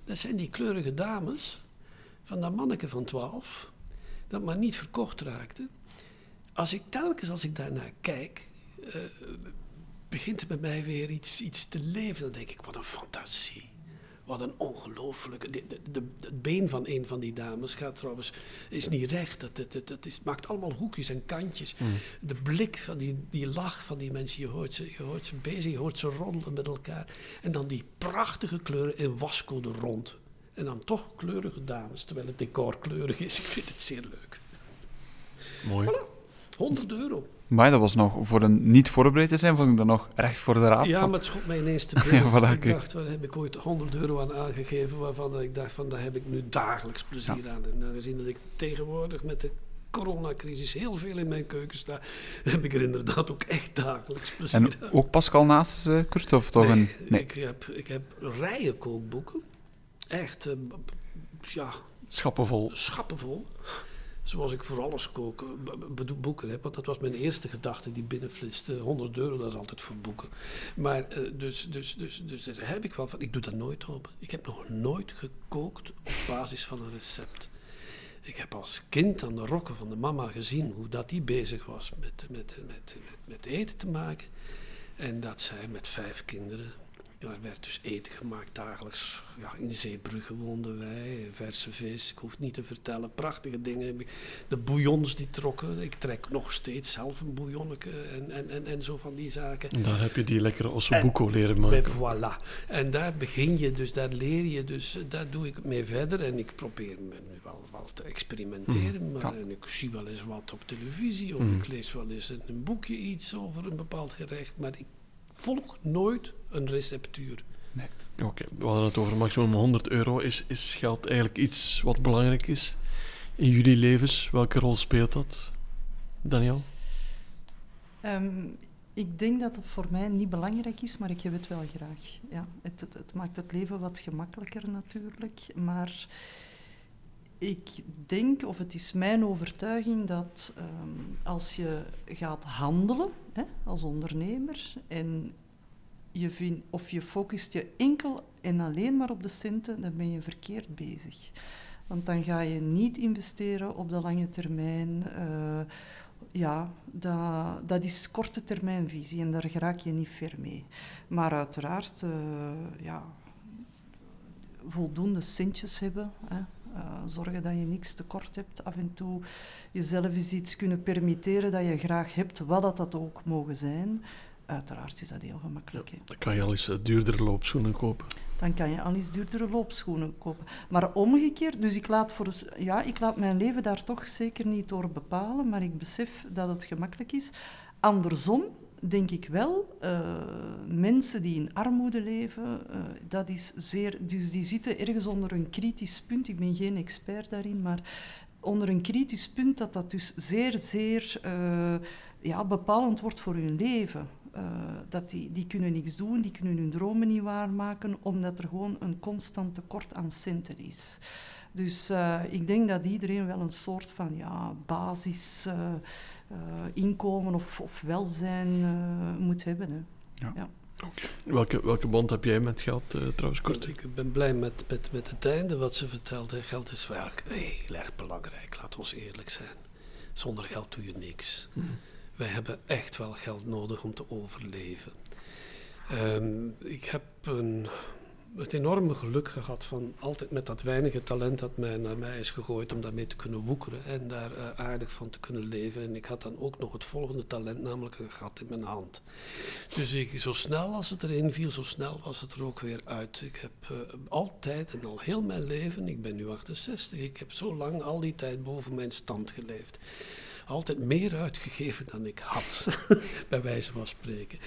Speaker 3: dat zijn die kleurige dames van dat manneke van 12, dat maar niet verkocht raakte. Als ik telkens als ik daarnaar kijk, eh, begint er bij mij weer iets, iets te leven. Dan denk ik, wat een fantasie. Wat een ongelooflijke. de- de- de- Het been van een van die dames gaat trouwens. is niet recht. Dat, dat, dat, dat is, maakt allemaal hoekjes en kantjes. De blik van die, die lach van die mensen. Je hoort, ze, je hoort ze bezig, je hoort ze roddelen met elkaar. En dan die prachtige kleuren in wascode rond. En dan toch kleurige dames. Terwijl het decor kleurig is. Ik vind het zeer leuk.
Speaker 2: Mooi.
Speaker 3: 100 euro.
Speaker 1: Maar dat was nog, voor een niet voorbereid te zijn, vond ik dat nog recht voor de raap.
Speaker 3: Ja,
Speaker 1: van-
Speaker 3: maar het schot mij ineens te <laughs> binnen.
Speaker 1: Ja, voilà,
Speaker 3: ik dacht, waar heb ik ooit 100 euro aan aangegeven, waarvan ik dacht van, daar heb ik nu dagelijks plezier aan. En aangezien dat ik tegenwoordig met de coronacrisis heel veel in mijn keuken sta, <laughs> heb ik er inderdaad ook echt dagelijks plezier
Speaker 1: En
Speaker 3: aan.
Speaker 1: ook Pascal naast ze, Kurt? Of toch een... Nee.
Speaker 3: Ik, heb, ik heb rijen kookboeken. Echt, eh, ja,
Speaker 2: Schappenvol.
Speaker 3: schappenvol. Zoals ik voor alles b- b- boeken heb. Want dat was mijn eerste gedachte die binnenflitste. 100 euro, dat is altijd voor boeken. Maar eh, dus, dus, dus, dus daar heb ik wel van. Ik doe dat nooit op. Ik heb nog nooit gekookt op basis van een recept. Ik heb als kind aan de rokken van de mama gezien hoe dat die bezig was met, met, met, met, met eten te maken. En dat zij met vijf kinderen. Er werd dus eten gemaakt dagelijks. Ja, in Zeebrugge woonden wij, verse vis. Ik hoef het niet te vertellen. Prachtige dingen. De bouillons die trokken. Ik trek nog steeds zelf een bouillonneke en, en, en, en zo van die zaken.
Speaker 2: En daar heb je die lekkere ossobuco leren maken.
Speaker 3: Voilà. En daar begin je dus, daar leer je dus, daar doe ik mee verder. En ik probeer me nu wel, wel te experimenteren. Maar
Speaker 1: Ja.
Speaker 3: en ik zie wel eens wat op televisie. Of
Speaker 2: Mhm.
Speaker 3: ik lees wel eens een boekje iets over een bepaald gerecht. Maar ik volg nooit een receptuur.
Speaker 2: Oké, we hadden het over maximum 100 euro. Is, is geld eigenlijk iets wat belangrijk is in jullie levens? Welke rol speelt dat? Daniel?
Speaker 4: Ehm, ik denk dat het voor mij niet belangrijk is, maar ik heb het wel graag. Ja, het, het, het maakt het leven wat gemakkelijker natuurlijk, maar ik denk, of het is mijn overtuiging, dat ehm, als je gaat handelen hè, als ondernemer en je of je focust je enkel en alleen maar op de centen, dan ben je verkeerd bezig. Want dan ga je niet investeren op de lange termijn. Uh, ja, dat, dat is korte termijnvisie en daar raak je niet ver mee. Maar uiteraard, uh, ja, voldoende centjes hebben. Hè. Uh, zorgen dat je niks tekort hebt. Af en toe jezelf eens iets kunnen permitteren dat je graag hebt, wat dat, dat ook mogen zijn. Uiteraard is dat heel gemakkelijk.
Speaker 2: Ja, dan kan je al eens uh, duurdere loopschoenen kopen.
Speaker 4: Dan kan je al eens duurdere loopschoenen kopen. Maar omgekeerd, dus ik laat, voor, ja, ik laat mijn leven daar toch zeker niet door bepalen, maar ik besef dat het gemakkelijk is. Andersom denk ik wel, uh, mensen die in armoede leven, uh, dat is zeer, dus die zitten ergens onder een kritisch punt. Ik ben geen expert daarin, maar onder een kritisch punt dat dat dus zeer, zeer uh, ja, bepalend wordt voor hun leven. dat die, die kunnen niks doen, die kunnen hun dromen niet waarmaken, omdat er gewoon een constant tekort aan centen is. Dus ik denk dat iedereen wel een soort van ja, basis inkomen of, of welzijn moet hebben. Hè. Ja. ja.
Speaker 2: Okay. Welke, welke band heb jij met geld trouwens, Kort?
Speaker 3: Ik ben blij met, met, met het einde wat ze vertelde. Geld is wel heel erg belangrijk, laat ons eerlijk zijn. Zonder geld doe je niks. Mm -hmm. Wij hebben echt wel geld nodig om te overleven. Um, ik heb een het enorme geluk gehad van altijd met dat weinige talent dat mij naar mij is gegooid om daarmee te kunnen woekeren en daar uh, aardig van te kunnen leven. En ik had dan ook nog het volgende talent, namelijk een gat in mijn hand. Dus ik, zo snel als het erin viel, zo snel was het er ook weer uit. Ik heb uh, altijd en al heel mijn leven, ik ben nu 68, ik heb zo lang al die tijd boven mijn stand geleefd altijd meer uitgegeven dan ik had, <laughs> bij wijze van spreken.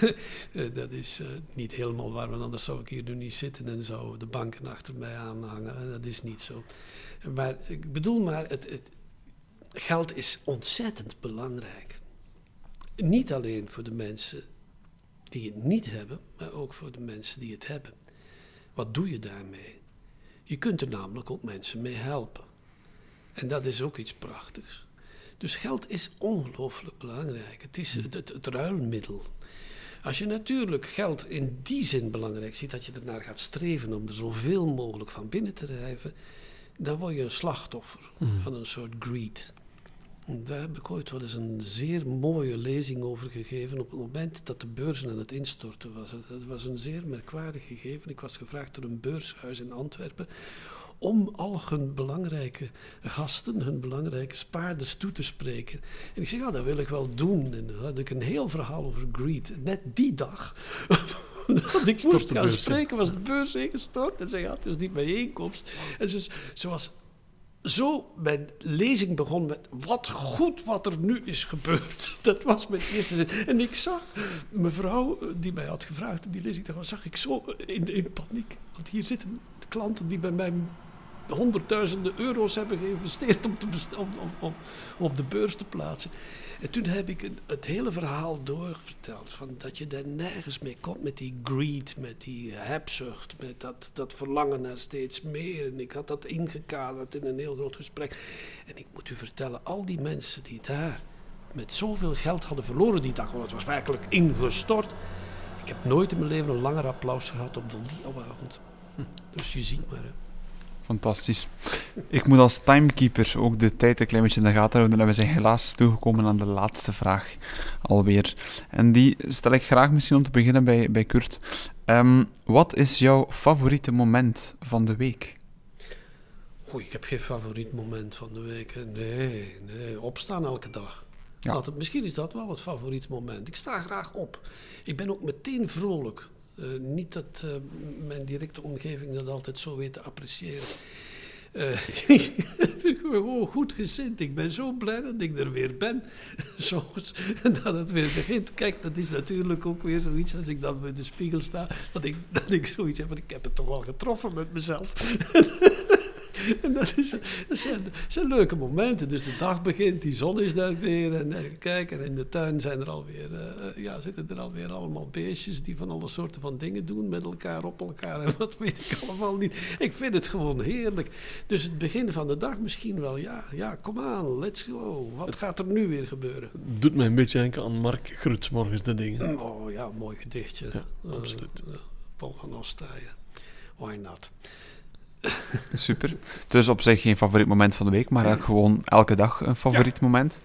Speaker 3: <laughs> Eh, dat is uh, niet helemaal waar, want anders zou ik hier nu niet zitten en zou de banken achter mij aanhangen. Dat is niet zo. Maar ik bedoel maar, het, het geld is ontzettend belangrijk. Niet alleen voor de mensen die het niet hebben, maar ook voor de mensen die het hebben. Wat doe je daarmee? Je kunt er namelijk ook mensen mee helpen. En dat is ook iets prachtigs. Dus geld is ongelooflijk belangrijk. Het is het, het, het, ruilmiddel. Als je natuurlijk geld in die zin belangrijk ziet dat je ernaar gaat streven om er zoveel mogelijk van binnen te drijven, dan word je een slachtoffer mm. van een soort greed. Daar heb ik ooit wel eens een zeer mooie lezing over gegeven op het moment dat de beurzen aan het instorten was. Het was een zeer merkwaardig gegeven. Ik was gevraagd door een beurshuis in Antwerpen om al hun belangrijke gasten, hun belangrijke spaarders toe te spreken. En ik zei, ja, dat wil ik wel doen. En dan had ik een heel verhaal over greed. Net die dag <laughs> dat ik moest gaan spreken, was de beurs ingestort. En zei, ja, het is niet bijeenkomst. En ze, ze was zo mijn lezing begon met wat goed wat er nu is gebeurd. <laughs> Dat was mijn eerste zin. En ik zag mevrouw die mij had gevraagd om die lezing te gaan, zag ik zo in, in paniek. Want hier zitten klanten die bij mij honderdduizenden euro's hebben geïnvesteerd om, te om, om, op de beurs te plaatsen. En toen heb ik het hele verhaal doorverteld. Van dat je daar nergens mee komt met die greed, met die hebzucht, met dat, dat verlangen naar steeds meer. En ik had dat ingekaderd in een heel groot gesprek. En ik moet u vertellen, al die mensen die daar met zoveel geld hadden verloren die dag, want het was werkelijk ingestort. Ik heb nooit in mijn leven een langer applaus gehad op die avond. Hm. Dus je ziet maar. Hè.
Speaker 1: Fantastisch. Ik moet als timekeeper ook de tijd een klein beetje in de gaten houden. En we zijn helaas toegekomen aan de laatste vraag alweer. En die stel ik graag misschien om te beginnen bij, bij Kurt. Um, wat is jouw favoriete moment van de week?
Speaker 3: Oei, ik heb geen favoriet moment van de week. Nee, nee. Opstaan elke dag. Ja. het, misschien is dat wel het favoriete moment. Ik sta graag op. Ik ben ook meteen vrolijk. Uh, niet dat uh, mijn directe omgeving dat altijd zo weet te appreciëren. <laughs> Gewoon goed gezind. Ik ben zo blij dat ik er weer ben. <laughs> Soms, dat het weer begint. Kijk, dat is natuurlijk ook weer zoiets als ik dan bij de spiegel sta. Dat ik, dat ik zoiets heb van, ik heb het toch wel getroffen met mezelf. <laughs> <laughs> en dat, is, dat zijn, zijn, leuke momenten. Dus de dag begint, die zon is daar weer. En, en kijk, en in de tuin zijn er alweer, uh, ja, zitten er alweer allemaal beestjes die van alle soorten van dingen doen. Met elkaar, op elkaar en <laughs> wat weet ik allemaal niet. Ik vind het gewoon heerlijk. Dus het begin van de dag misschien wel, ja, ja kom aan, let's go. Wat gaat er nu weer gebeuren?
Speaker 2: Doet mij een beetje denken aan Mark Gruts morgens de dingen.
Speaker 3: Oh ja, mooi gedichtje.
Speaker 2: Ja, absoluut.
Speaker 3: Uh, Paul van Ostaaien. Why not? <laughs>
Speaker 1: Super. Dus op zich geen favoriet moment van de week, maar eigenlijk gewoon elke dag een favoriet moment.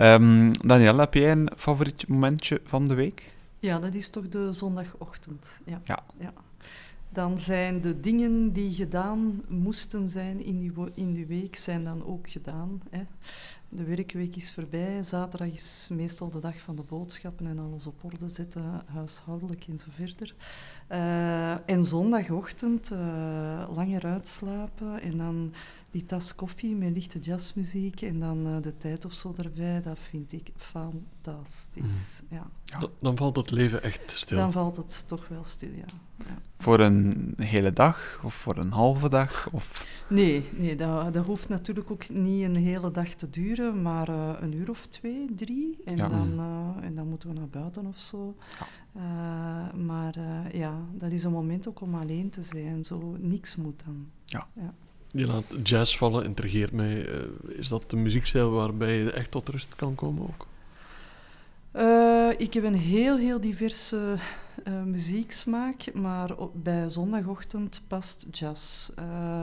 Speaker 1: Um, Daniel, heb jij een favoriet momentje van de week?
Speaker 4: Ja, dat is toch de zondagochtend. Ja.
Speaker 1: ja.
Speaker 4: ja. Dan zijn de dingen die gedaan moesten zijn in die, in die week, zijn dan ook gedaan. Hè. De werkweek is voorbij. Zaterdag is meestal de dag van de boodschappen en alles op orde zetten, huishoudelijk en zo verder. Uh, en zondagochtend uh, langer uitslapen en dan die tas koffie met lichte jazzmuziek en dan uh, de tijd of zo erbij, dat vind ik fantastisch. Mm. Ja.
Speaker 2: Dan, dan valt het leven echt stil.
Speaker 4: Dan valt het toch wel stil, ja. ja.
Speaker 1: Voor een hele dag of voor een halve dag? Of?
Speaker 4: Nee, nee dat, dat hoeft natuurlijk ook niet een hele dag te duren, maar uh, een uur of twee, drie. En, ja. dan, uh, en dan moeten we naar buiten of zo. Ja. Uh, maar ja, dat is een moment ook om alleen te zijn. Zo niks moet dan.
Speaker 1: Ja.
Speaker 2: Je laat jazz vallen, intrigeert mij. is dat de muziekstijl waarbij je echt tot rust kan komen ook?
Speaker 4: Uh, ik heb een heel, heel diverse uh, muzieksmaak, maar op, bij zondagochtend past jazz. Uh,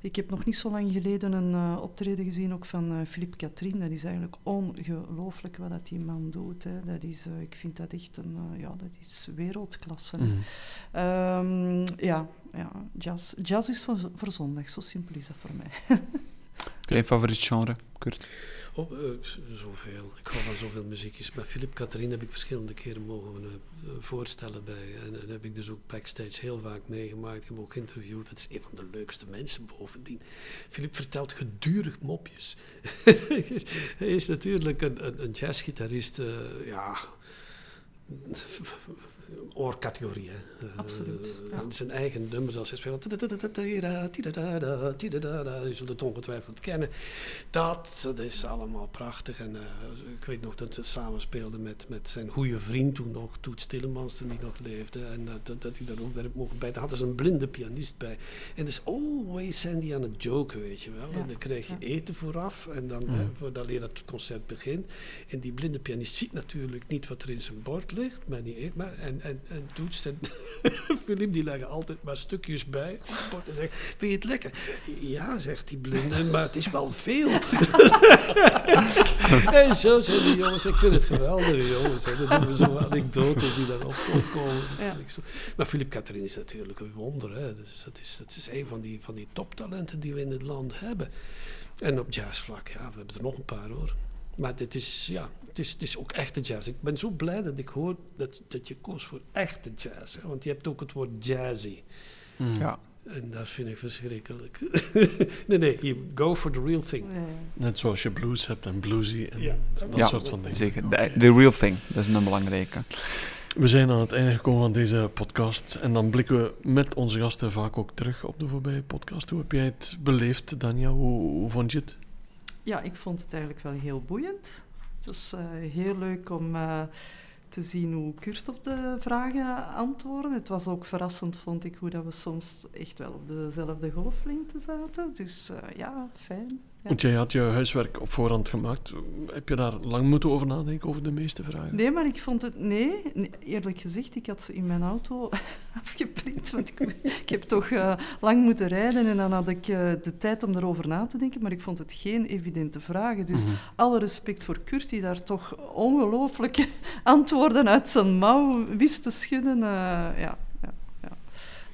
Speaker 4: ik heb nog niet zo lang geleden een optreden gezien ook van Philippe Katrien. Dat is eigenlijk ongelooflijk wat dat die man doet. Hè. Dat is, ik vind dat echt een, ja, dat is wereldklasse. Mm. Um, ja, ja, jazz. Jazz is voor, voor zondag, zo simpel is dat voor mij. <laughs>
Speaker 1: Mijn favoriet genre, Kurt?
Speaker 3: Oh, uh, zoveel. Ik hou van zoveel muziekjes. Met Philip Catherine heb ik verschillende keren mogen uh, voorstellen bij. En, en heb ik dus ook backstage heel vaak meegemaakt. Ik heb hem ook geïnterviewd. Dat is een van de leukste mensen bovendien. Philip vertelt gedurig mopjes. <laughs> Hij is natuurlijk een, een, een jazzgitarist. Uh, ja oorcategorie. Hè.
Speaker 4: Absoluut.
Speaker 3: Uh, ja. Zijn eigen nummers als hij speelt. Je zult het ongetwijfeld kennen. Dat, dat is allemaal prachtig. En uh, ik weet nog dat ze samen speelde met, met zijn goede vriend toen nog, Toet Stillemans, toen hij nog leefde. En uh, dat, dat hij daar ook bij mogen bij. Daar hadden ze een blinde pianist bij. En dus always Sandy aan het joken, weet je wel. Ja. En dan krijg je eten vooraf. En dan, mm. voordat dat concert begint. En die blinde pianist ziet natuurlijk niet wat er in zijn bord ligt. Maar die eet maar. En en, en Toets en <laughs> Philippe die leggen altijd maar stukjes bij en zeggen, vind je het lekker? Ja, zegt die blinde, maar het is wel veel. <laughs> en zo zijn die jongens, ik vind het geweldig jongens. Hè. Dat doen we zo'n anekdotes die daarop komen. Ja. Maar Philippe Catherine is natuurlijk een wonder. Hè. Dat, is, dat, is, dat is een van die, van die toptalenten die we in het land hebben. En op jazzvlak, ja, we hebben er nog een paar hoor. Maar dit is, ja, het is, het is ook echte jazz. Ik ben zo blij dat ik hoor dat, dat je koos voor echte jazz. Hè? Want je hebt ook het woord jazzy.
Speaker 1: Mm. Ja.
Speaker 3: En dat vind ik verschrikkelijk. <laughs> nee, nee, you go for the real thing.
Speaker 2: Net zoals je blues hebt en bluesy en
Speaker 3: ja,
Speaker 2: dat
Speaker 1: ja,
Speaker 2: soort van dingen.
Speaker 1: Zeker, the, the real thing, dat is een belangrijke.
Speaker 2: We zijn aan het einde gekomen van deze podcast en dan blikken we met onze gasten vaak ook terug op de voorbije podcast. Hoe heb jij het beleefd, Danja? Hoe, hoe vond je het?
Speaker 4: Ja, ik vond het eigenlijk wel heel boeiend. Het was uh, heel leuk om uh, te zien hoe Kurt op de vragen antwoordde. Het was ook verrassend, vond ik, hoe dat we soms echt wel op dezelfde golflengte zaten. Dus uh, ja, fijn.
Speaker 2: Want jij had je huiswerk op voorhand gemaakt. Heb je daar lang moeten over nadenken, over de meeste vragen?
Speaker 4: Nee, maar ik vond het... Nee, nee eerlijk gezegd, ik had ze in mijn auto <laughs> afgeprint. Want ik, ik heb toch uh, lang moeten rijden en dan had ik uh, de tijd om erover na te denken. Maar ik vond het geen evidente vragen. Dus mm -hmm. alle respect voor Kurt, die daar toch ongelooflijke antwoorden uit zijn mouw wist te schudden. Uh, ja, ja, ja.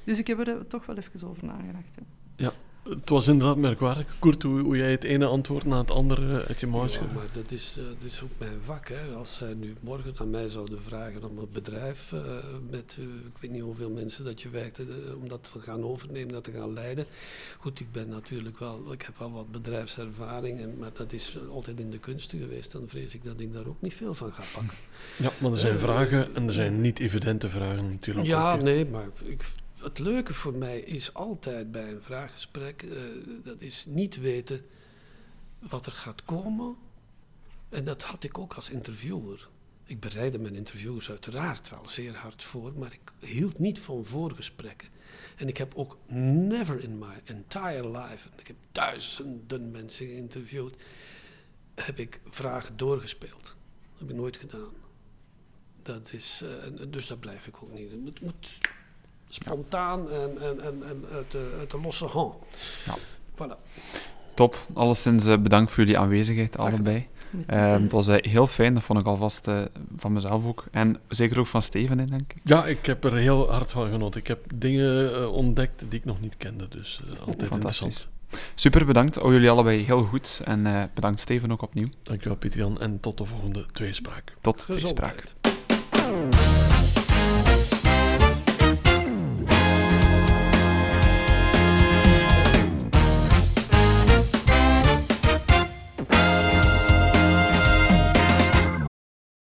Speaker 4: Dus ik heb er toch wel even over nagedacht. Ja.
Speaker 2: Het was inderdaad merkwaardig, Kurt, hoe, hoe, jij het ene antwoord na het andere uit je mouw
Speaker 3: ja, maar dat is, uh, dat is ook mijn vak. Hè. Als zij nu morgen aan mij zouden vragen om een bedrijf uh, met, uh, ik weet niet hoeveel mensen dat je werkt, om dat te gaan overnemen, dat te gaan leiden. Goed, ik ben natuurlijk wel, ik heb wel wat bedrijfservaring, en, maar dat is altijd in de kunsten geweest. Dan vrees ik dat ik daar ook niet veel van ga pakken.
Speaker 2: Ja, maar er zijn vragen en er zijn niet evidente vragen natuurlijk.
Speaker 3: Ja, nee, maar ik het leuke voor mij is altijd bij een vraaggesprek, uh, dat is niet weten wat er gaat komen. En dat had ik ook als interviewer. Ik bereidde mijn interviews uiteraard wel zeer hard voor, maar ik hield niet van voorgesprekken. En ik heb ook never in my entire life, en ik heb duizenden mensen geïnterviewd, heb ik vragen doorgespeeld. Dat heb ik nooit gedaan. Dat is, uh, dus dat blijf ik ook niet. Het moet spontaan en, en, en, en uit, de, uit de losse hand. Ja.
Speaker 1: Voilà. Top. Alleszins uh, bedankt voor jullie aanwezigheid, allebei. Uh, het was uh, heel fijn, dat vond ik alvast uh, van mezelf ook. En zeker ook van Steven, denk ik.
Speaker 2: Ja, ik heb er heel hard van genoten. Ik heb dingen ontdekt die ik nog niet kende, dus altijd interessant.
Speaker 1: Super, bedankt. Oh, jullie allebei heel goed. En bedankt Steven ook opnieuw.
Speaker 2: Dankjewel Pieter Jan en tot de volgende tweespraak.
Speaker 1: Tot tweespraak.